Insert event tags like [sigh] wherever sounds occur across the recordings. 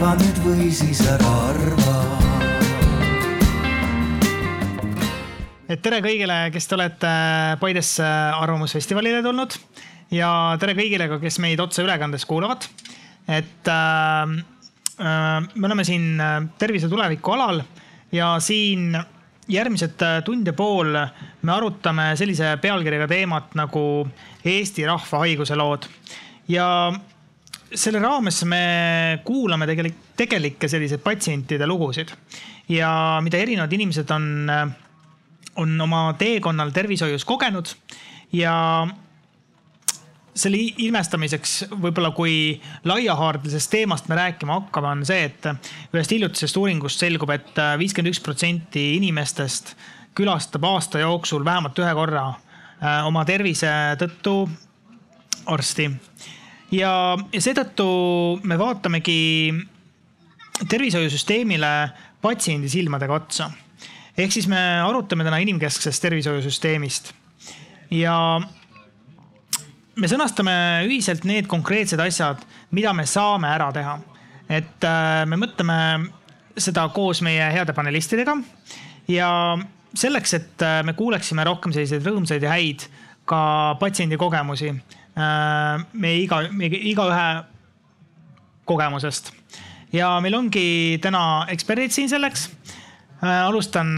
arva nüüd või siis ära arva et tere kõigile, kes te olete Paidesse Arvamusfestivalile tulnud ja tere kõigile ka, kes meid otseülekandes kuulavad. et äh, äh, me oleme siin äh, Tervise tuleviku alal ja siin järgmised äh, tund ja pool me arutame sellise pealkirjaga teemat nagu Eesti rahva haiguse lood. ja selle raames me kuulame tegelik, tegelikke selliseid patsientide lugusid ja mida erinevad inimesed on, on oma teekonnal tervishoius kogenud ja selle ilmestamiseks võib-olla kui laiahaardelisest teemast me rääkima hakkame, on see, et ühest hiljutisest uuringust selgub et, et viiskümmend üks protsenti inimestest külastab aasta jooksul vähemalt ühe korra äh, oma tervise tõttu arsti. Ja, ja seetõttu me vaatamegi tervishoiusüsteemile patsiendi silmadega otsa. ehk siis me arutame täna inimkesksest tervishoiusüsteemist ja me sõnastame ühiselt need konkreetsed asjad, mida me saame ära teha. et äh, me mõtleme seda koos meie heade panelistidega ja selleks, et äh, me kuuleksime rohkem selliseid rõõmsaid ja häid ka patsiendi kogemusi meie iga, meie igaühe kogemusest. ja meil ongi täna eksperdid siin selleks alustan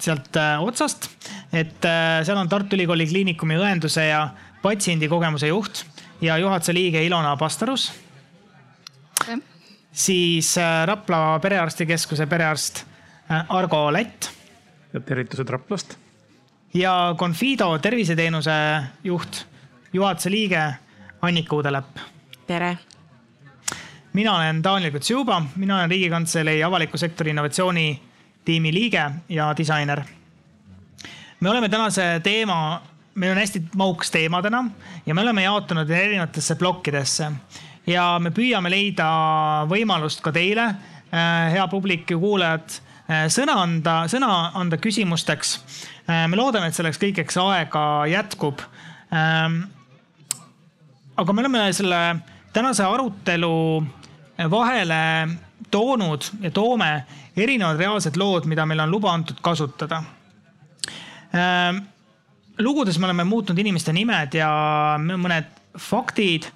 sealt otsast, et seal on Tartu Ülikooli Kliinikumi õenduse ja patsiendikogemuse juht ja juhatuse liige Ilona Pastarus. siis äh, Rapla Perearstikeskuse perearst äh, Argo Lätt. ja tervitused Raplast. ja Confido terviseteenuse juht, juhatuse liige Annika Udelepp. tere mina olen Daniel Kutsuba, mina olen Riigikantselei avaliku sektori innovatsioonitiimi liige ja disainer. me oleme tänase teema meil on hästi mahukas teema täna ja me oleme jaotanud erinevatesse plokkidesse ja me püüame leida võimalust ka teile, äh, hea publik ja kuulajad, äh, sõna anda, sõna anda küsimusteks. Äh, me loodame, et selleks kõigeks aega jätkub. Aga me oleme selle tänase arutelu vahele toonud ja toome erinevad reaalsed lood, mida meil on luba antud kasutada ähm, lugudes me oleme muutnud inimeste nimed ja mõned faktid.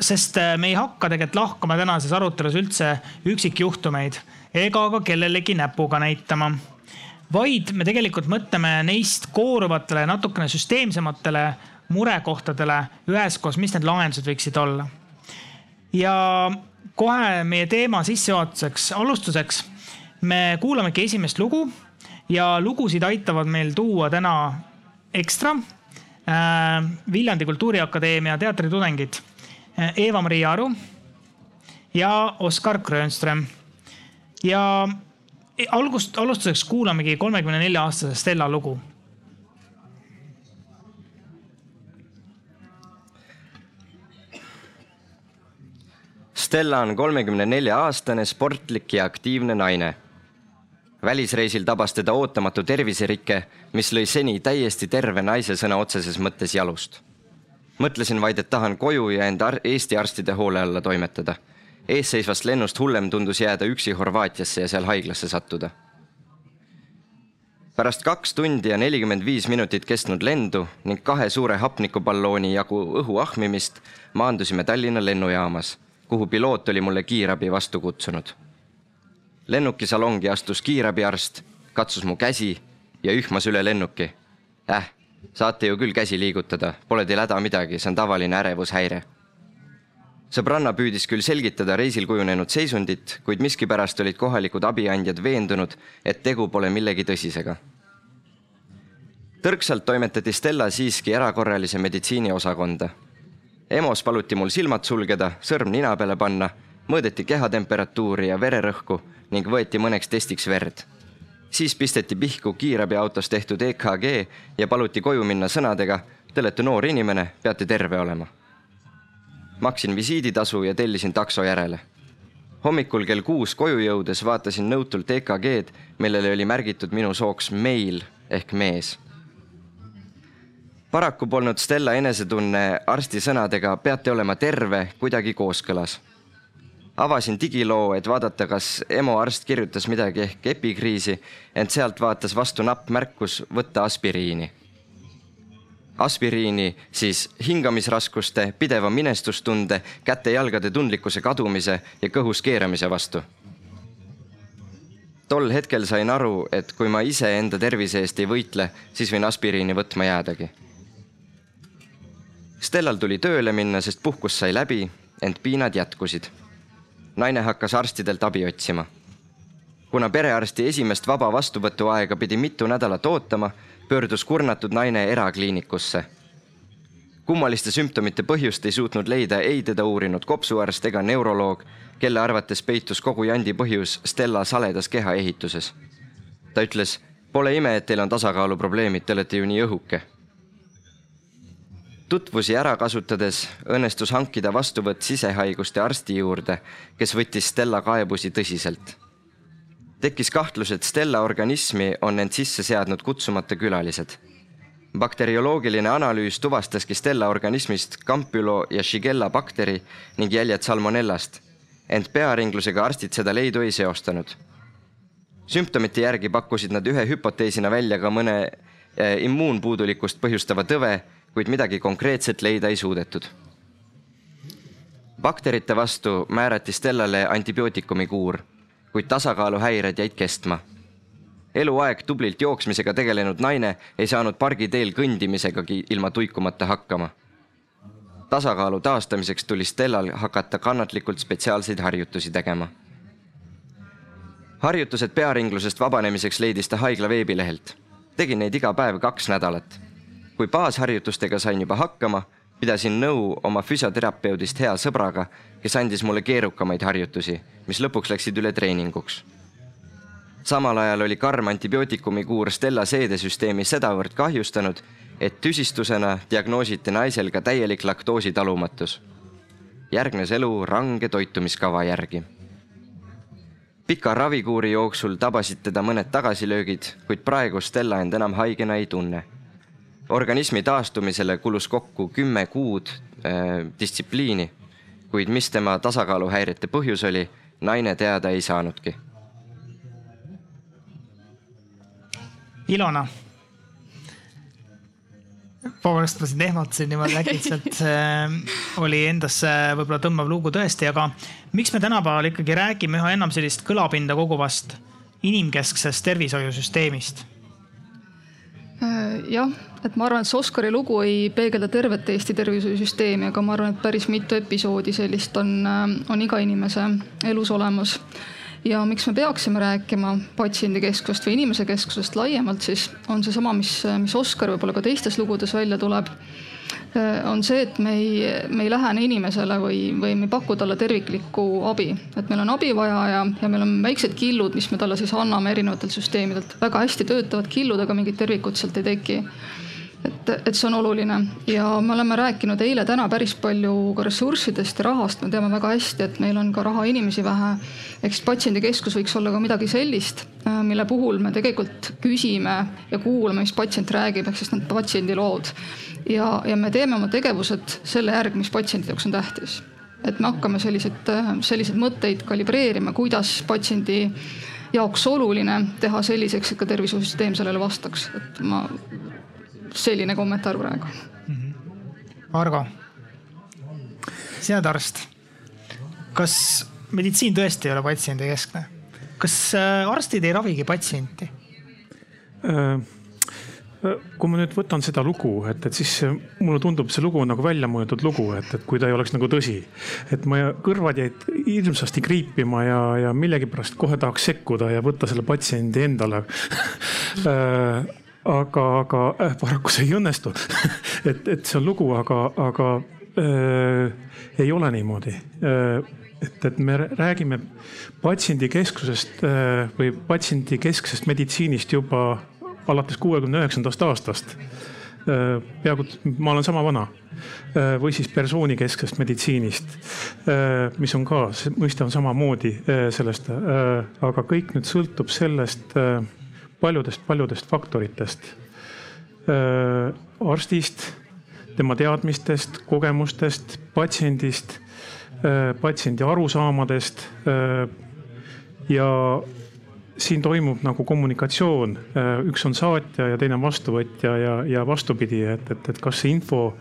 sest äh, me ei hakka tegelikult lahkama tänases arutelus üldse üksikjuhtumeid ega ka kellelegi näpuga näitama. vaid me tegelikult mõtleme neist kooruvatele, natukene süsteemsematele murekohtadele üheskoos, mis need lahendused võiksid olla. ja kohe meie teema sissejuhatuseks, alustuseks me kuulamegi esimest lugu ja lugusid aitavad meil tuua täna Ekstra äh,, Viljandi Kultuuriakadeemia teatritudengid äh, Eva-Maria Aru ja Oskar Grönström. ja e, algust, alustuseks kuulamegi kolmekümne nelja aastase Stella lugu Stella on kolmekümne nelja aastane sportlik ja aktiivne naine välisreisil tabas teda ootamatu terviserike, mis lõi seni täiesti terve naise sõna otseses mõttes jalust. mõtlesin vaid, et tahan koju ja end ar Eesti arstide hoole alla toimetada. eesseisvast lennust hullem tundus jääda üksi Horvaatiasse ja seal haiglasse sattuda. pärast kaks tundi ja nelikümmend viis minutit kestnud lendu ning kahe suure hapnikuballooni jagu õhu ahmimist maandusime Tallinna lennujaamas, kuhu piloot oli mulle kiirabi vastu kutsunud lennukisalongi astus kiirabiarst, katsus mu käsi ja ühmas üle lennuki. Äh, saate ju küll käsi liigutada, pole teil häda midagi, see on tavaline ärevushäire. sõbranna püüdis küll selgitada reisil kujunenud seisundit, kuid miskipärast olid kohalikud abiandjad veendunud, et tegu pole millegi tõsisega. tõrksalt toimetati Stella siiski erakorralise meditsiini osakonda. EMO-s paluti mul silmad sulgeda, sõrm nina peale panna, mõõdeti kehatemperatuuri ja vererõhku ning võeti mõneks testiks verd. siis pisteti pihku kiirabiautos tehtud EKG ja paluti koju minna sõnadega. Te olete noor inimene, peate terve olema. maksin visiiditasu ja tellisin takso järele. hommikul kell kuus koju jõudes vaatasin nõutult EKG-d, millele oli märgitud minu sooks meil ehk mees paraku polnud Stella enesetunne arsti sõnadega peate olema terve kuidagi kooskõlas avasin digiloo, et vaadata, kas EMO arst kirjutas midagi ehk epikriisi, ent sealt vaatas vastu napp märkus võtta aspiriini. aspiriini siis hingamisraskuste, pideva minestustunde, käte-jalgade tundlikkuse kadumise ja kõhus keeramise vastu tol hetkel sain aru, et kui ma iseenda tervise eest ei võitle, siis võin aspiriini võtma jäädagi. Stellal tuli tööle minna, sest puhkus sai läbi, ent piinad jätkusid naine hakkas arstidelt abi otsima. kuna perearsti esimest vaba vastuvõtuaega pidi mitu nädalat ootama, pöördus kurnatud naine erakliinikusse. kummaliste sümptomite põhjust ei suutnud leida ei teda uurinud kopsuarst ega neuroloog, kelle arvates peitus kogu jandi põhjus Stella saledas kehaehituses. ta ütles, pole ime, et teil on tasakaaluprobleemid, te olete ju nii õhuke tutvusi ära kasutades õnnestus hankida vastuvõtt sisehaiguste arsti juurde, kes võttis Stella kaebusi tõsiselt. tekkis kahtlus, et Stella organismi on end sisse seadnud kutsumata külalised. bakterioloogiline analüüs tuvastaski Stella organismist Campylo ja Shigella bakteri ning jäljed salmonellast, ent pearinglusega arstid seda leidu ei seostanud. sümptomite järgi pakkusid nad ühe hüpoteesina välja ka mõne eh, immuunpuudulikkust põhjustava tõve kuid midagi konkreetset leida ei suudetud. bakterite vastu määrati Stellale antibiootikumi kuur, kuid tasakaaluhäired jäid kestma. eluaeg tublilt jooksmisega tegelenud naine ei saanud pargiteel kõndimisegagi ilma tuikumata hakkama. tasakaalu taastamiseks tuli Stellal hakata kannatlikult spetsiaalseid harjutusi tegema harjutused pearinglusest vabanemiseks leidis ta haigla veebilehelt. tegin neid iga päev kaks nädalat kui baasharjutustega sain juba hakkama, pidasin nõu oma füsioterapeudist hea sõbraga, kes andis mulle keerukamaid harjutusi, mis lõpuks läksid üle treeninguks. samal ajal oli karm antibiootikumi kuur Stella seedesüsteemi sedavõrd kahjustanud, et tüsistusena diagnoositi naisel ka täielik laktoositalumatus. järgnes elu range toitumiskava järgi pika ravikuuri jooksul tabasid teda mõned tagasilöögid, kuid praegu Stella end enam haigena ei tunne organismi taastumisele kulus kokku kümme kuud äh, distsipliini, kuid mis tema tasakaaluhäirete põhjus oli, naine teada ei saanudki. Ilona. vabandust, ma sind ehmatasin niimoodi äkitselt [laughs] äh,. oli endasse võib-olla tõmbav lugu tõesti, aga miks me tänapäeval ikkagi räägime üha enam sellist kõlapinda koguvast inimkesksest tervishoiusüsteemist? Äh, jah, et ma arvan, et see Oskari lugu ei peegelda tervet Eesti tervishoiusüsteemi, aga ma arvan, et päris mitu episoodi sellist on, äh, on iga inimese elus olemas. ja miks me peaksime rääkima patsiendikeskusest või inimese keskusest laiemalt, siis on seesama, mis, mis Oskar võib-olla ka teistes lugudes välja tuleb on see, et me ei, me ei lähene inimesele või, või me ei paku talle terviklikku abi. et meil on abi vaja ja, ja meil on väiksed killud, mis me talle siis anname erinevatelt süsteemidelt. väga hästi töötavad killud, aga mingit tervikut sealt ei teki et, et see on oluline ja me oleme rääkinud eile-täna päris palju ka ressurssidest ja rahast, me teame väga hästi, et meil on ka raha inimesi vähe. ehk siis patsiendikeskus võiks olla ka midagi sellist, mille puhul me tegelikult küsime ja kuulame, mis patsient räägib, ehk siis need patsiendilood. ja, ja me teeme oma tegevused selle järgi, mis patsiendi jaoks on tähtis. et me hakkame selliseid, selliseid mõtteid kalibreerima, kuidas patsiendi jaoks oluline teha selliseks, et ka tervishoiusüsteem sellele vastaks, et ma selline kommentaar praegu mm. -hmm. Argo, sina oled arst. kas meditsiin tõesti ei ole patsiendikeskne? kas äh, arstid ei ravigi patsienti? Äh, äh, kui ma nüüd võtan seda lugu, et, et siis mulle tundub, see lugu on nagu välja mõeldud lugu, et, et kui ta ei oleks nagu tõsi. et ma kõrvad jäid hirmsasti kriipima ja, ja millegipärast kohe tahaks sekkuda ja võtta selle patsiendi endale [laughs] aga, aga äh, paraku see ei õnnestu. [laughs] Et, et see on lugu, aga, aga äh, ei ole niimoodi. Äh, et, et me räägime patsiendikeskusest äh, või patsiendikesksest meditsiinist juba alates kuuekümne üheksandast aastast. Äh,. peaaegu, ma olen sama vana. Äh, või siis persoonikesksest meditsiinist, äh, mis on ka, see mõiste on samamoodi sellest, aga kõik nüüd sõltub sellest paljudest-paljudest faktoritest. arstist, tema teadmistest, kogemustest, patsiendist, patsiendi arusaamadest. ja siin toimub nagu kommunikatsioon, üks on saatja ja teine on vastuvõtja ja, ja vastupidi, et, et, et kas see info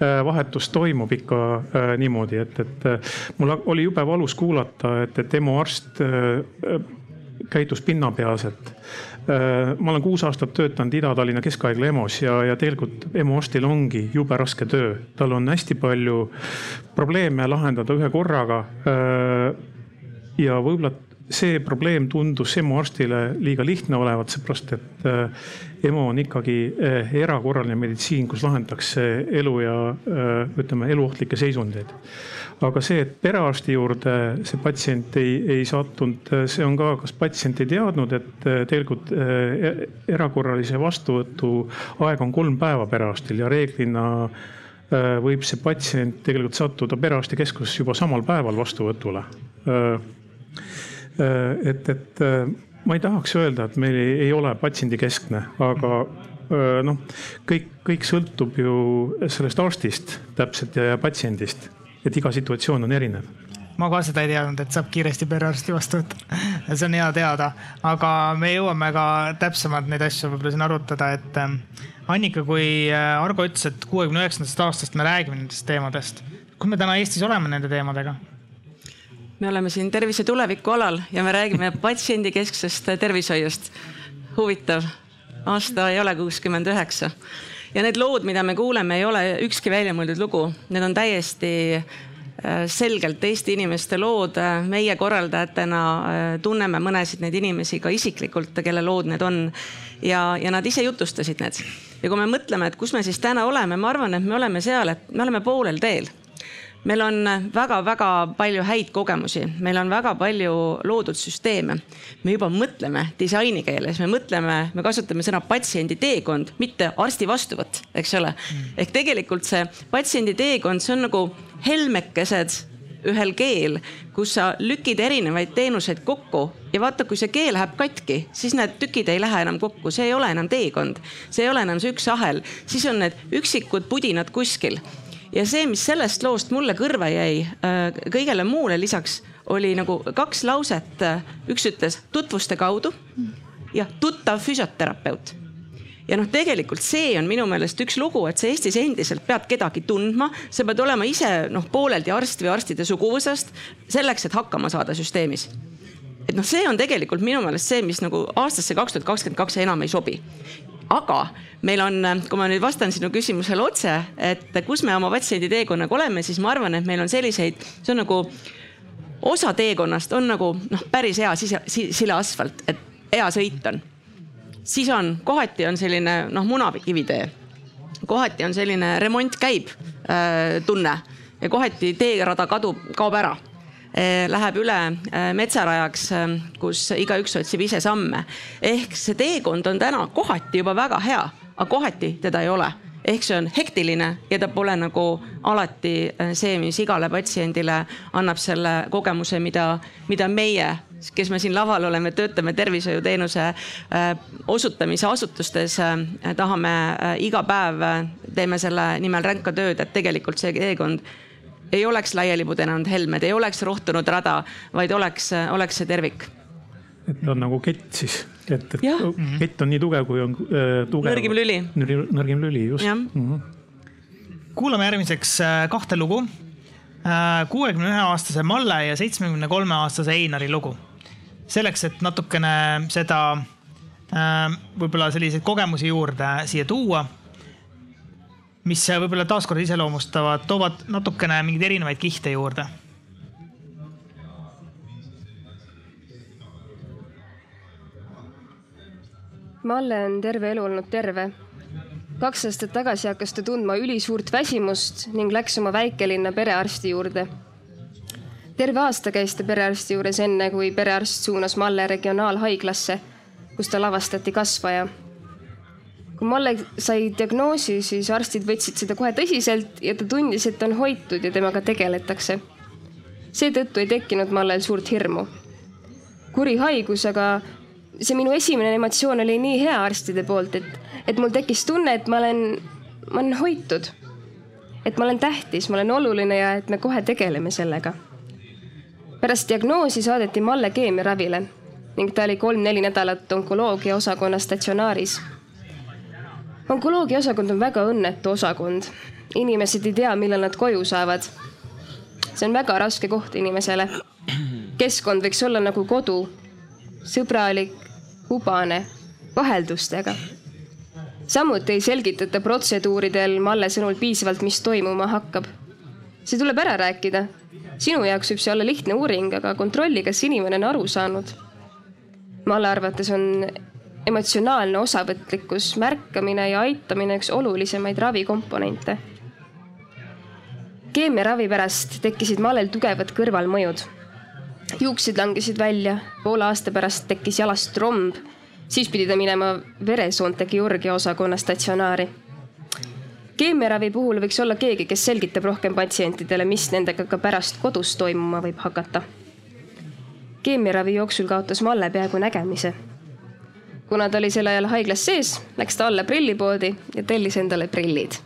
vahetus toimub ikka niimoodi, et, et mul oli jube valus kuulata, et, et EMO arst käitus pinnapealselt. Ma olen kuus aastat töötanud Ida-Tallinna Keskhaigla EMO-s ja, ja tegelikult EMO arstil ongi jube raske töö. tal on hästi palju probleeme lahendada ühe korraga. ja võib-olla see probleem tundus EMO arstile liiga lihtne olevat, seepärast et äh, EMO on ikkagi äh, erakorraline meditsiin, kus lahendatakse elu ja äh, ütleme, eluohtlikke seisundeid. Aga see, et perearsti juurde see patsient ei, ei sattunud, see on ka, kas patsient ei teadnud, et tegelikult e-, erakorralise vastuvõtu aeg on kolm päeva perearstil ja reeglina võib see patsient tegelikult sattuda perearstikeskuses juba samal päeval vastuvõtule. Äh, et, et äh, ma ei tahaks öelda, et meil ei, ei ole patsiendikeskne, aga äh, noh, kõik, kõik sõltub ju sellest arstist täpselt ja, ja patsiendist, et iga situatsioon on erinev ma ka seda ei teadnud, et saab kiiresti perearsti vastu võtta. [laughs] see on hea teada, aga me jõuame ka täpsemalt neid asju võib-olla siin arutada, et Annika, kui Argo ütles, et kuuekümne üheksandast aastast me räägime nendest teemadest, kus me täna Eestis oleme nende teemadega? me oleme siin tervise tuleviku alal ja me räägime [laughs] patsiendikesksest tervishoiust. huvitav, aasta ei ole kuuskümmend üheksa ja need lood, mida me kuuleme, ei ole ükski väljamõeldud lugu, need on täiesti äh, selgelt Eesti inimeste lood. meie korraldajatena äh, tunneme mõnesid neid inimesi ka isiklikult, kelle lood need on. ja, ja nad ise jutustasid need. ja kui me mõtleme, et kus me siis täna oleme, ma arvan, et me oleme seal, et me oleme poolel teel meil on väga-väga palju häid kogemusi, meil on väga palju loodud süsteeme. me juba mõtleme disaini keeles, me mõtleme, me kasutame sõna patsiendi teekond, mitte arsti vastuvõtt, eks ole? Mm.. ehk tegelikult see patsiendi teekond, see on nagu helmekesed ühel keel, kus sa lükid erinevaid teenuseid kokku ja vaata, kui see keel läheb katki, siis need tükid ei lähe enam kokku, see ei ole enam teekond, see ei ole enam see üks ahel, siis on need üksikud pudinad kuskil ja see, mis sellest loost mulle kõrva jäi äh, kõigele muule lisaks, oli nagu kaks lauset. üks ütles tutvuste kaudu ja tuttav füsioterapeut ja noh, tegelikult see on minu meelest üks lugu, et sa Eestis endiselt pead kedagi tundma, sa pead olema ise noh, pooleldi arst või arstide suguvõsast selleks, et hakkama saada süsteemis. et noh, see on tegelikult minu meelest see, mis nagu aastasse kaks tuhat kakskümmend kaks enam ei sobi aga meil on, kui ma nüüd vastan sinu küsimusele otse, et kus me oma patsiendi teekonnaga oleme, siis ma arvan, et meil on selliseid, see on nagu osa teekonnast on nagu noh, päris hea sise, sile asfalt, et hea sõit on. siis on, kohati on selline noh, munakivitee. kohati on selline remont käib äh, tunne ja kohati teerada kadub, kaob ära läheb üle eh, metsarajaks, eh, kus igaüks otsib ise samme. ehk see teekond on täna kohati juba väga hea, aga kohati teda ei ole ehk see on hektiline ja ta pole nagu alati see, mis igale patsiendile annab selle kogemuse, mida, mida meie, kes me siin laval oleme, töötame tervishoiuteenuse osutamise asutustes, tahame iga päev, teeme selle nimel ränka tööd, et tegelikult see teekond ei oleks laiali pudenenud helmed, ei oleks rohtunud rada, vaid oleks, oleks see tervik. et ta on nagu kett siis, et, et ja. kett on nii tugev, kui on äh, tugev. nõrgim lüli. nõrgim lüli, just. Mm -hmm. kuulame järgmiseks äh, kahte lugu. Äh, kuuekümne ühe aastase Malle ja seitsmekümne kolme aastase Einari lugu. selleks, et natukene seda äh, võib-olla selliseid kogemusi juurde siia tuua mis võib-olla taaskord iseloomustavad, toovad natukene mingeid erinevaid kihte juurde Malle on terve elu olnud terve. kaks aastat tagasi hakkas ta tundma ülisuurt väsimust ning läks oma väikelinna perearsti juurde. terve aasta käis ta perearsti juures, enne kui perearst suunas Malle regionaalhaiglasse, kus tal avastati kasvaja kui Malle sai diagnoosi, siis arstid võtsid seda kohe tõsiselt ja ta tundis, et ta on hoitud ja temaga tegeletakse. seetõttu ei tekkinud Mallel suurt hirmu. kuri haigus, aga see minu esimene emotsioon oli nii hea arstide poolt, et, et mul tekkis tunne, et ma olen, ma olen hoitud. et ma olen tähtis, ma olen oluline ja et me kohe tegeleme sellega. pärast diagnoosi saadeti Malle keemiaravile ning ta oli kolm-neli nädalat onkoloogia osakonna statsionaaris. Onkoloogia osakond on väga õnnetu osakond. inimesed ei tea, millal nad koju saavad. see on väga raske koht inimesele. keskkond võiks olla nagu kodu, sõbralik, hubane, vaheldustega samuti ei selgitata protseduuridel Malle sõnul piisavalt, mis toimuma hakkab. see tuleb ära rääkida. sinu jaoks võib see olla lihtne uuring, aga kontrolli, kas inimene on aru saanud. Malle arvates on emotsionaalne osavõtlikkus, märkamine ja aitamine üks olulisemaid ravikomponente. keemiaravi pärast tekkisid Mallel tugevad kõrvalmõjud. juuksed langesid välja, poole aasta pärast tekkis jalast tromb siis pidi ta minema veresoonte kirurgia osakonna statsionaari. keemiaravi puhul võiks olla keegi, kes selgitab rohkem patsientidele, mis nendega ka pärast kodus toimuma võib hakata. keemiaravi jooksul kaotas Malle peaaegu nägemise. Kuna ta oli sel ajal haiglas sees, läks ta alla prillipoodi ja tellis endale prillid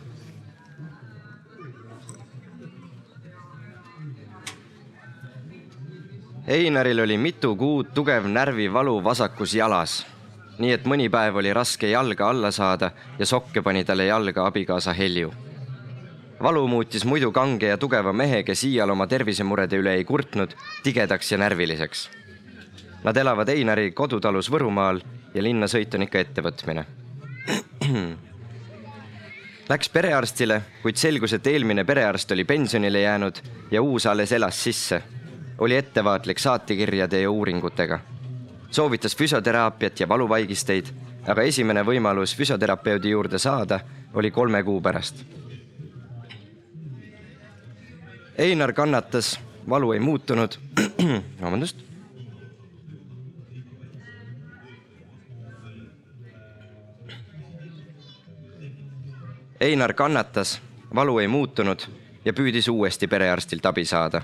Einaril oli mitu kuud tugev närvivalu vasakus jalas nii et mõni päev oli raske jalga alla saada ja sokke pani talle jalga abikaasa Helju. valu muutis muidu kange ja tugeva mehe, kes iial oma tervisemurede üle ei kurtnud, tigedaks ja närviliseks. Nad elavad Einari kodutalus Võrumaal ja linna sõit on ikka ettevõtmine. [clears throat] Läks perearstile, kuid selgus, et eelmine perearst oli pensionile jäänud ja uus alles elas sisse. oli ettevaatlik saatekirjade ja uuringutega soovitas füsioteraapiat ja valuvaigisteid, aga esimene võimalus füsioterapeudi juurde saada oli kolme kuu pärast. Einar kannatas, valu ei muutunud. [clears throat] vabandust. Einar kannatas, valu ei muutunud ja püüdis uuesti perearstilt abi saada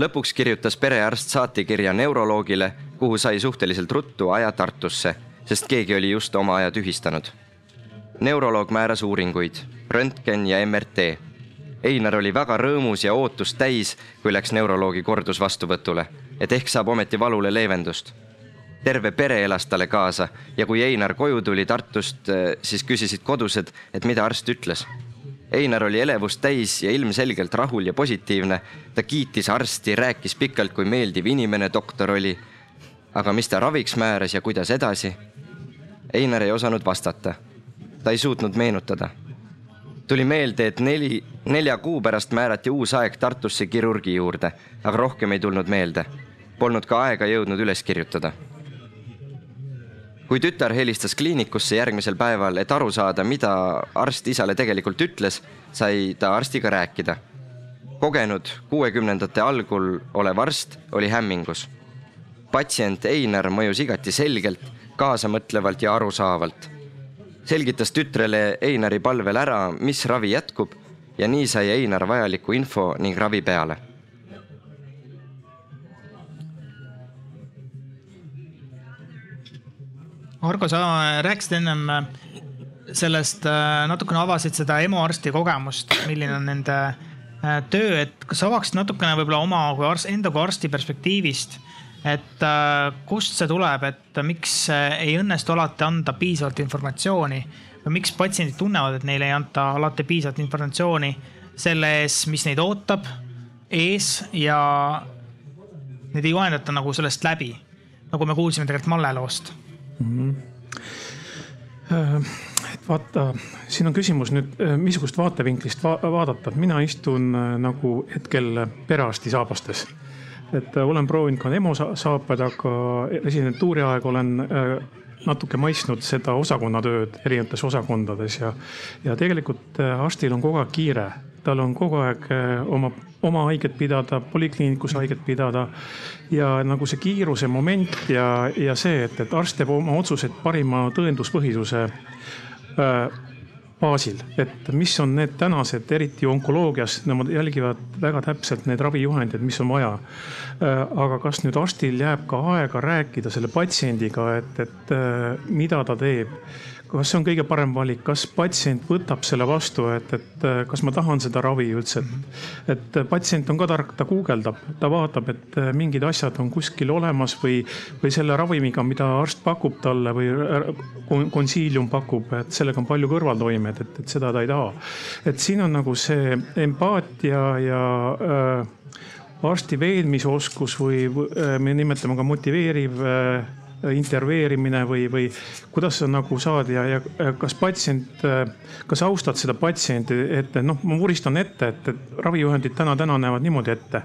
lõpuks kirjutas perearst saatekirja neuroloogile kuhu sai suhteliselt ruttu aja Tartusse, sest keegi oli just oma aja tühistanud. neuroloog määras uuringuid, röntgen ja MRT. Einar oli väga rõõmus ja ootust täis, kui läks neuroloogi kordusvastuvõtule, et ehk saab ometi valule leevendust. Terve pere elas talle kaasa ja kui Einar koju tuli Tartust, siis küsisid kodused, et mida arst ütles Einar oli elevust täis ja ilmselgelt rahul ja positiivne. ta kiitis arsti, rääkis pikalt, kui meeldiv inimene doktor oli aga mis ta raviks määras ja kuidas edasi? Einar ei osanud vastata. ta ei suutnud meenutada. tuli meelde, et neli, nelja kuu pärast määrati uus aeg Tartusse kirurgi juurde, aga rohkem ei tulnud meelde. Polnud ka aega jõudnud üles kirjutada. Kui tütar helistas kliinikusse järgmisel päeval, et aru saada, mida arst isale tegelikult ütles, sai ta arstiga rääkida. kogenud kuuekümnendate algul olev arst oli hämmingus patsient Einar mõjus igati selgelt, kaasamõtlevalt ja arusaavalt. selgitas tütrele Einari palvel ära, mis ravi jätkub ja nii sai Einar vajaliku info ning ravi peale. Argo, sa rääkisid ennem sellest, äh, natukene avasid seda EMO arsti kogemust, milline on nende äh, töö, et kas sa avaksid natukene võib-olla oma kui arst, enda kui arsti perspektiivist et äh, kust see tuleb, et miks ei õnnestu alati anda piisavalt informatsiooni või miks patsiendid tunnevad, et neile ei anta alati piisavalt informatsiooni selle ees, mis neid ootab ees ja neid ei juhendata nagu sellest läbi, nagu me kuulsime tegelikult Malle loost mm. -hmm. et vaata, siin on küsimus nüüd, äh, missugust vaatevinklist va vaadata, mina istun äh, nagu hetkel perearsti saabastes et olen proovinud ka Nemo saapad, aga residentuuri aeg olen natuke maitsnud seda osakonnatööd erinevates osakondades ja, ja tegelikult arstil on kogu aeg kiire, tal on kogu aeg oma, oma haiget pidada, polikliinikus haiget pidada. ja nagu see kiiruse moment ja, ja see, et, et arst teeb oma otsused parima tõenduspõhisuse baasil, et mis on need tänased, eriti onkoloogias, nemad jälgivad väga täpselt neid ravijuhendeid, mis on vaja. Äh, aga kas nüüd arstil jääb ka aega rääkida selle patsiendiga, et, et äh, mida ta teeb, kas see on kõige parem valik, kas patsient võtab selle vastu, et, et äh, kas ma tahan seda ravi üldse, et. et patsient on ka tark, ta guugeldab, ta vaatab, et äh, mingid asjad on kuskil olemas või, või selle ravimiga, mida arst pakub talle või konsiilium pakub, et sellega on palju kõrvaltoimed, et, et seda ta ei taha. et siin on nagu see empaatia ja äh, arsti veenmisoskus või äh, me nimetame ka motiveeriv äh, intervjueerimine või, või kuidas sa nagu saad ja, ja kas patsient, kas austad seda patsienti, et noh, ma vuristan ette, et, et ravijuhendid täna, täna näevad niimoodi ette.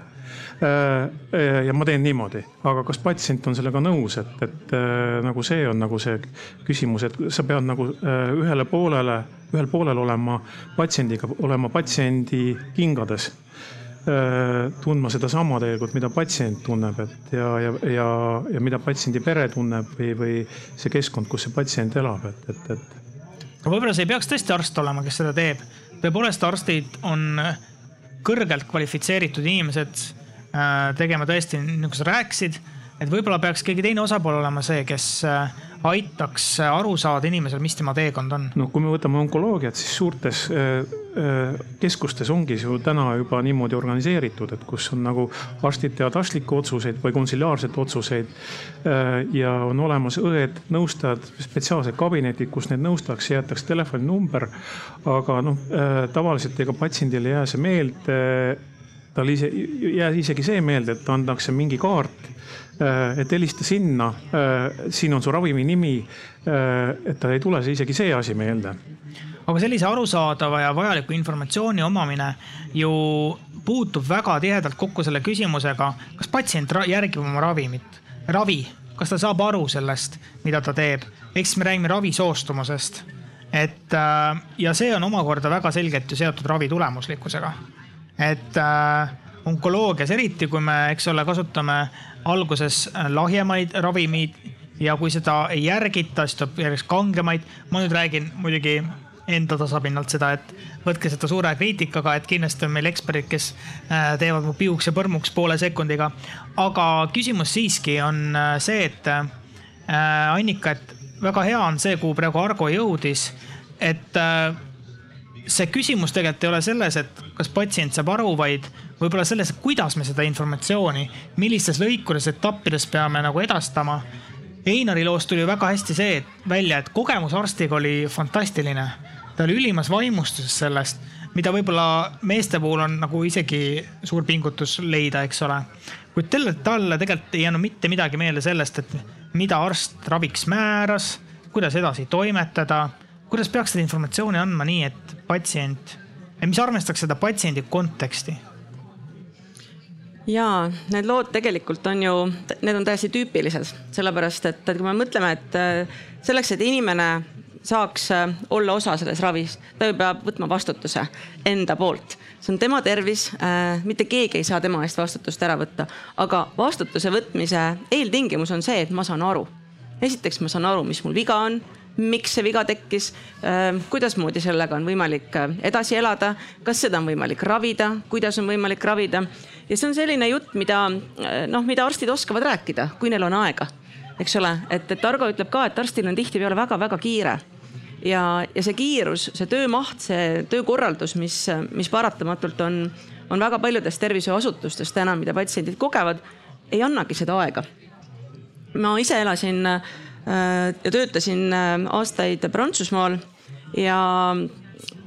ja ma teen niimoodi, aga kas patsient on sellega nõus, et, et nagu see on nagu see küsimus, et sa pead nagu ühele poolele, ühel poolel olema patsiendiga, olema patsiendi kingades Äh, tundma sedasama tegelikult, mida patsient tunneb, et ja, ja, ja, ja mida patsiendi pere tunneb või, või see keskkond, kus see patsient elab, et, et, et. võib-olla see ei peaks tõesti arst olema, kes seda teeb. tõepoolest, arstid on kõrgelt kvalifitseeritud inimesed äh, tegema tõesti, nagu sa rääkisid, et võib-olla peaks keegi teine osapool olema see, kes äh, aitaks aru saada inimesel, mis tema teekond on? no kui me võtame onkoloogiat, siis suurtes äh, äh, keskustes ongi ju täna juba niimoodi organiseeritud, et kus on nagu arstid teevad arstlikke otsuseid või konsiliaarseid otsuseid. Äh, ja on olemas õed, nõustajad, spetsiaalsed kabinetid, kus neid nõustatakse, jäetakse telefoninumber. aga noh, tavaliselt ega patsiendile ei jää see meelde tal ise, ei jää isegi see meelde, et antakse mingi kaart et helista sinna, äh, siin on su ravimi nimi. Äh, et tal ei tule see isegi see asi meelde. aga sellise arusaadava ja vajaliku informatsiooni omamine ju puutub väga tihedalt kokku selle küsimusega, kas patsient järgib oma ravimit, ravi, kas ta saab aru sellest, mida ta teeb. ehk siis me räägime ravi soostumusest. et ja see on omakorda väga selgelt ju seotud ravi tulemuslikkusega. et äh, onkoloogias eriti, kui me, eks ole, kasutame alguses äh, lahjemaid ravimeid ja kui seda ei järgita, siis tuleb järjest kangemaid. ma nüüd räägin muidugi enda tasapinnalt seda, et võtke seda suure kriitikaga, et kindlasti on meil eksperdid, kes äh, teevad mu piuks ja põrmuks poole sekundiga. aga küsimus siiski on äh, see, et Annika, et väga hea on see, kuhu praegu Argo jõudis, et see küsimus tegelikult ei ole selles, et kas patsient saab aru, vaid võib-olla selles, kuidas me seda informatsiooni, millistes lõikudes, etappides peame nagu edastama. Einari loost tuli väga hästi see et välja, et kogemus arstiga oli fantastiline. ta oli ülimas vaimustuses sellest, mida võib-olla meeste puhul on nagu isegi suur pingutus leida, eks ole. kuid talle, talle tegelikult ei jäänud mitte midagi meelde sellest, et mida arst raviks määras, kuidas edasi toimetada, kuidas peaks seda informatsiooni andma nii, et patsient, mis arvestaks seda patsiendi konteksti ja need lood tegelikult on ju, need on täiesti tüüpilised, sellepärast et, et kui me mõtleme, et äh, selleks, et inimene saaks äh, olla osa selles ravis, ta ju peab võtma vastutuse enda poolt. see on tema tervis, äh, mitte keegi ei saa tema eest vastutust ära võtta, aga vastutuse võtmise eeltingimus on see, et ma saan aru. esiteks ma saan aru, mis mul viga on miks see viga tekkis, kuidasmoodi sellega on võimalik edasi elada, kas seda on võimalik ravida, kuidas on võimalik ravida. Ja see on selline jutt, mida noh, mida arstid oskavad rääkida, kui neil on aega, eks ole, et, et Argo ütleb ka, et arstil on tihtipeale väga-väga kiire. Ja, ja see kiirus, see töömaht, see töökorraldus, mis, mis paratamatult on, on väga paljudes tervishoiuasutustes täna, mida patsiendid kogevad, ei annagi seda aega. ma ise elasin äh, ja töötasin äh, aastaid Prantsusmaal ja,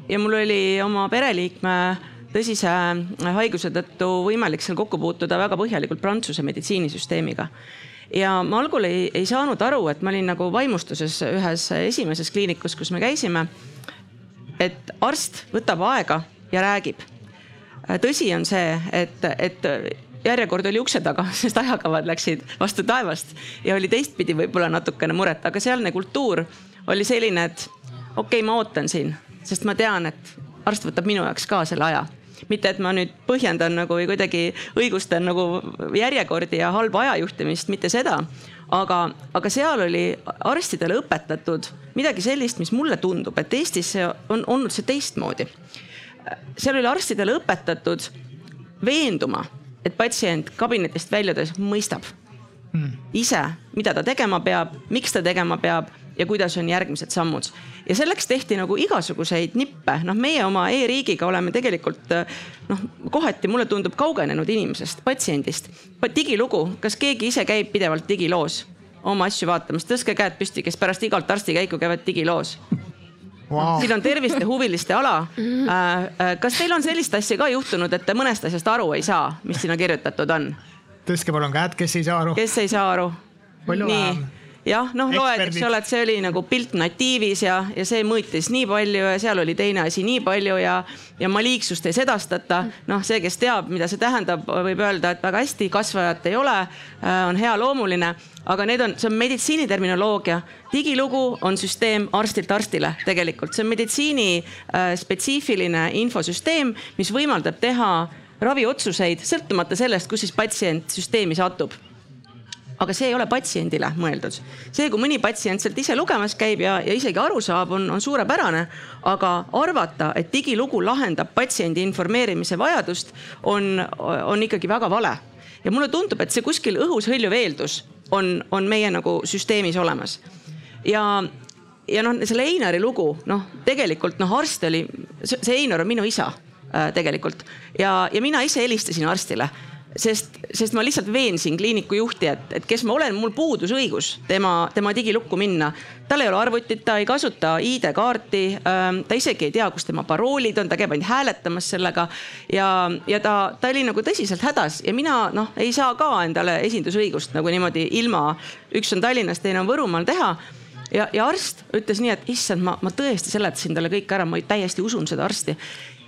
ja mul oli oma pereliikme tõsise haiguse tõttu võimalik seal kokku puutuda väga põhjalikult Prantsuse meditsiinisüsteemiga ja ma algul ei, ei saanud aru, et ma olin nagu vaimustuses ühes esimeses kliinikus, kus me käisime. et arst võtab aega ja räägib. tõsi on see, et, et järjekord oli ukse taga, [laughs] sest ajakavad läksid vastu taevast ja oli teistpidi võib-olla natukene muret, aga sealne kultuur oli selline, et okei okay,, ma ootan siin, sest ma tean, et arst võtab minu jaoks ka selle aja mitte, et ma nüüd põhjendan nagu või kuidagi õigustan nagu järjekordi ja halba ajajuhtimist, mitte seda. aga, aga seal oli arstidele õpetatud midagi sellist, mis mulle tundub, et Eestis on olnud see teistmoodi. seal oli arstidele õpetatud veenduma, et patsient kabinetist väljudes mõistab hmm. ise, mida ta tegema peab, miks ta tegema peab ja kuidas on järgmised sammud. ja selleks tehti nagu igasuguseid nippe, noh, meie oma e-riigiga oleme tegelikult noh, kohati mulle tundub kaugenenud inimesest, patsiendist. digilugu, kas keegi ise käib pidevalt digiloos oma asju vaatamas, tõstke käed püsti, kes pärast igalt arstikäiku käivad digiloos wow.. siin on terviste huviliste ala. Äh, äh, kas teil on sellist asja ka juhtunud, et te mõnest asjast aru ei saa, mis sinna kirjutatud on? tõstke palun käed, kes ei saa aru. kes ei saa aru? palju vähem jah, noh, loed, eks ole, et see oli nagu pilt natiivis ja, ja see mõõtis nii palju ja seal oli teine asi nii palju ja, ja maliigsust ei sedastata. noh, see, kes teab, mida see tähendab, võib öelda, et väga hästi, kasvajat ei ole, äh, on hea loomuline, aga need on, see on meditsiiniterminoloogia. digilugu on süsteem arstilt arstile tegelikult, see on meditsiini äh, spetsiifiline infosüsteem, mis võimaldab teha raviotsuseid sõltumata sellest, kus siis patsient süsteemi satub aga see ei ole patsiendile mõeldud. see, kui mõni patsient sealt ise lugemas käib ja, ja isegi aru saab, on, on suurepärane. aga arvata, et digilugu lahendab patsiendi informeerimise vajadust, on, on ikkagi väga vale. ja mulle tundub, et see kuskil õhus hõljuv eeldus on, on meie nagu süsteemis olemas. ja, ja noh, selle Einari lugu, noh, tegelikult noh, arst oli, see Einar on minu isa äh, tegelikult ja, ja mina ise helistasin arstile sest, sest ma lihtsalt veensin kliiniku juhti, et, et kes ma olen, mul puudus õigus tema, tema digilukku minna. tal ei ole arvutit, ta ei kasuta ID-kaarti, ähm, ta isegi ei tea, kus tema paroolid on, ta käib ainult hääletamas sellega. ja, ja ta, ta oli nagu tõsiselt hädas ja mina noh, ei saa ka endale esindusõigust nagu niimoodi ilma, üks on Tallinnas, teine on Võrumaal teha ja, ja arst ütles nii, et issand, ma, ma tõesti seletasin talle kõik ära, ma täiesti usun seda arsti.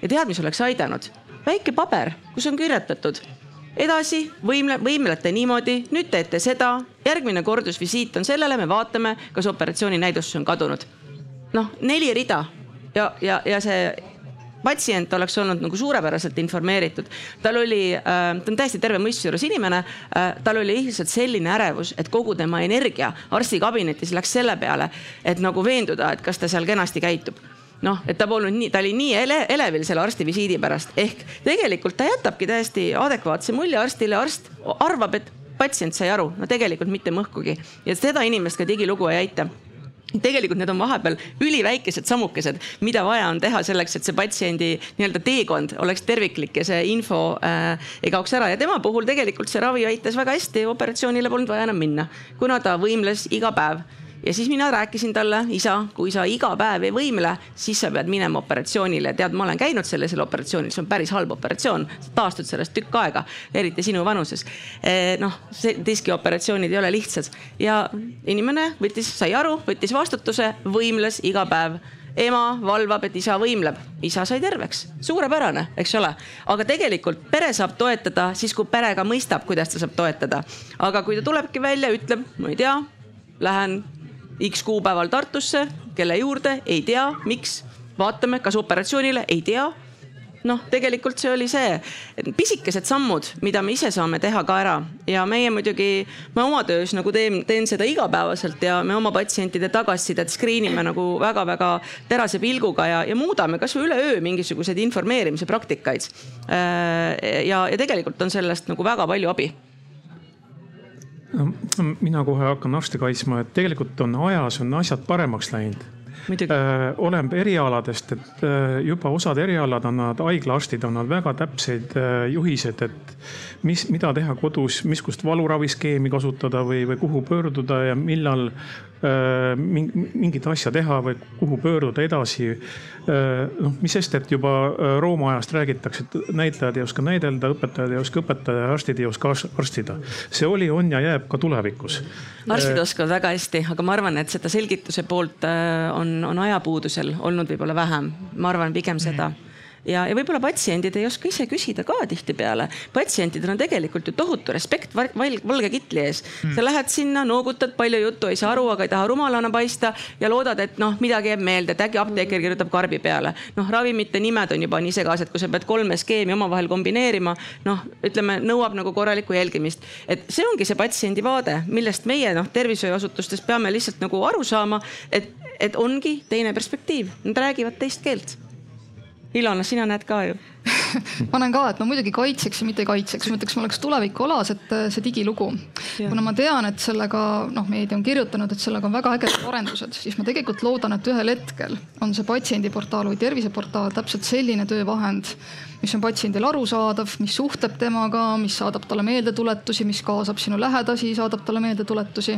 ja tead, mis oleks aidanud? väike paber, kus on kirjutatud edasi võimle, võimlete niimoodi, nüüd teete seda, järgmine kordusvisiit on sellele, me vaatame, kas operatsiooni näidustus on kadunud. noh, neli rida. Ja, ja, ja see patsient oleks olnud nagu suurepäraselt informeeritud. tal oli äh,, ta on täiesti terve mõistuse juures inimene. Äh,, tal oli lihtsalt selline ärevus, et kogu tema energia arstikabinetis läks selle peale, et nagu veenduda, et kas ta seal kenasti käitub noh, et ta polnud nii, ta oli nii ele, elevil selle arsti visiidi pärast, ehk tegelikult ta jätabki täiesti adekvaatse mulje arstile, arst arvab, et patsient sai aru, no tegelikult mitte mõhkugi. Ja seda inimest ka digilugu ei aita. Tegelikult need on vahepeal üliväikesed sammukesed, mida vaja on teha selleks, et see patsiendi nii-öelda teekond oleks terviklik ja see info äh, ei kaoks ära. Ja tema puhul tegelikult see ravi aitas väga hästi, operatsioonile polnud vaja enam minna, kuna ta võimles iga päev ja siis mina rääkisin talle, isa, kui sa iga päev ei võimle, siis sa pead minema operatsioonile. tead, ma olen käinud sellisel operatsioonil, see on päris halb operatsioon, sa taastud sellest tükk aega, eriti sinu vanuses. Eh, noh, diskioperatsioonid ei ole lihtsad ja inimene võttis, sai aru, võttis vastutuse, võimles iga päev ema valvab, et isa võimleb, isa sai terveks, suurepärane, eks ole. aga tegelikult pere saab toetada siis, kui pere ka mõistab, kuidas ta saab toetada. aga kui ta tulebki välja, ütleb, ma ei tea, lähen X kuupäeval Tartusse, kelle juurde, ei tea, miks. vaatame, kas operatsioonile, ei tea noh, tegelikult see oli see, pisikesed sammud, mida me ise saame teha ka ära ja meie muidugi, ma oma töös nagu teen, teen seda igapäevaselt ja me oma patsientide tagasisidet screen ime nagu väga-väga terase pilguga ja, ja muudame kasvõi üleöö mingisuguseid informeerimise praktikaid. Äh, ja, ja tegelikult on sellest nagu väga palju abi mina kohe hakkan arste kaitsma, et tegelikult on ajas on asjad paremaks läinud. Äh, oleneb erialadest, et äh, juba osad erialad annavad, haiglaarstid annavad väga täpseid äh, juhised, et mis, mida teha kodus, missugust valuraviskeemi kasutada või, või kuhu pöörduda ja millal mingit asja teha või kuhu pöörduda edasi. Noh, mis sest, et juba Rooma ajast räägitakse, et näitlejad ei oska näidelda, õpetajad ei oska õpetada ja arstid ei oska arstida. see oli, on ja jääb ka tulevikus. arstid oskavad väga hästi, aga ma arvan, et seda selgituse poolt on, on ajapuudusel olnud võib-olla vähem. ma arvan pigem seda mm ja, ja võib-olla patsiendid ei oska ise küsida ka tihtipeale. patsientidel on tegelikult ju tohutu respekt val, valge kitli ees mm.. sa lähed sinna, noogutad, palju juttu, ei saa aru, aga ei taha rumalana paista ja loodad, et noh, midagi jääb meelde, et äkki apteeker kirjutab karbi peale. noh, ravimite nimed on juba nii segased, kui sa pead kolme skeemi omavahel kombineerima, noh, ütleme, nõuab nagu korralikku jälgimist. et see ongi see patsiendi vaade, millest meie noh, tervishoiuasutustes peame lihtsalt nagu aru saama, et, et ongi teine perspektiiv, nad räägivad teist keelt. Ilona, sina näed ka ju. [laughs] Ma näen ka, et ma muidugi kaitseks ja mitte ei kaitseks, ma ütleks, ma oleks tulevikualas, et äh, see digilugu. kuna ma tean, et sellega noh, meedia on kirjutanud, et sellega on väga ägedad arendused, siis ma tegelikult loodan, et ühel hetkel on see patsiendiportaal või terviseportaal täpselt selline töövahend, mis on patsiendile arusaadav, mis suhtleb temaga, mis saadab talle meeldetuletusi, mis kaasab sinu lähedasi, saadab talle meeldetuletusi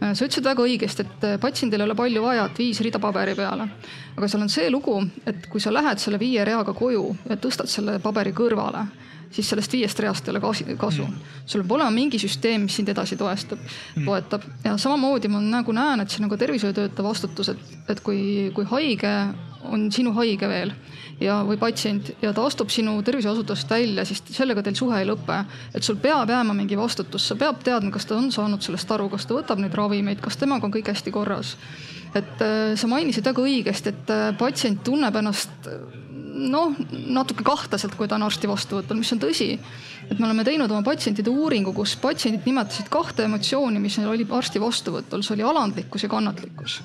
sa ütlesid väga õigesti, et äh, patsiendil ei ole palju vaja, et viis rida paberi peale. aga seal on see lugu, et kui sa lähed selle viie reaga koju ja tõstad selle paberi kõrvale, siis sellest viiest reast ei ole kasu. sul peab olema mingi süsteem, mis sind edasi toestab, toetab ja samamoodi ma nagu näen, et see on nagu tervishoiutöötaja vastutus, et, et kui, kui haige on sinu haige veel ja, või patsient ja ta astub sinu terviseasutusest välja, siis sellega teil suhe ei lõpe. et sul peab jääma mingi vastutus, sa pead teadma, kas ta on saanud sellest aru, kas ta võtab neid ravimeid, kas temaga on kõik hästi korras. et äh, sa mainisid väga õigesti, et äh, patsient tunneb ennast noh, natuke kahtlaselt, kui ta on arsti vastuvõtul, mis on tõsi. et me oleme teinud oma patsientide uuringu, kus patsiendid nimetasid kahte emotsiooni, mis neil oli arsti vastuvõtul, see oli alandlikkus ja kannatlikkus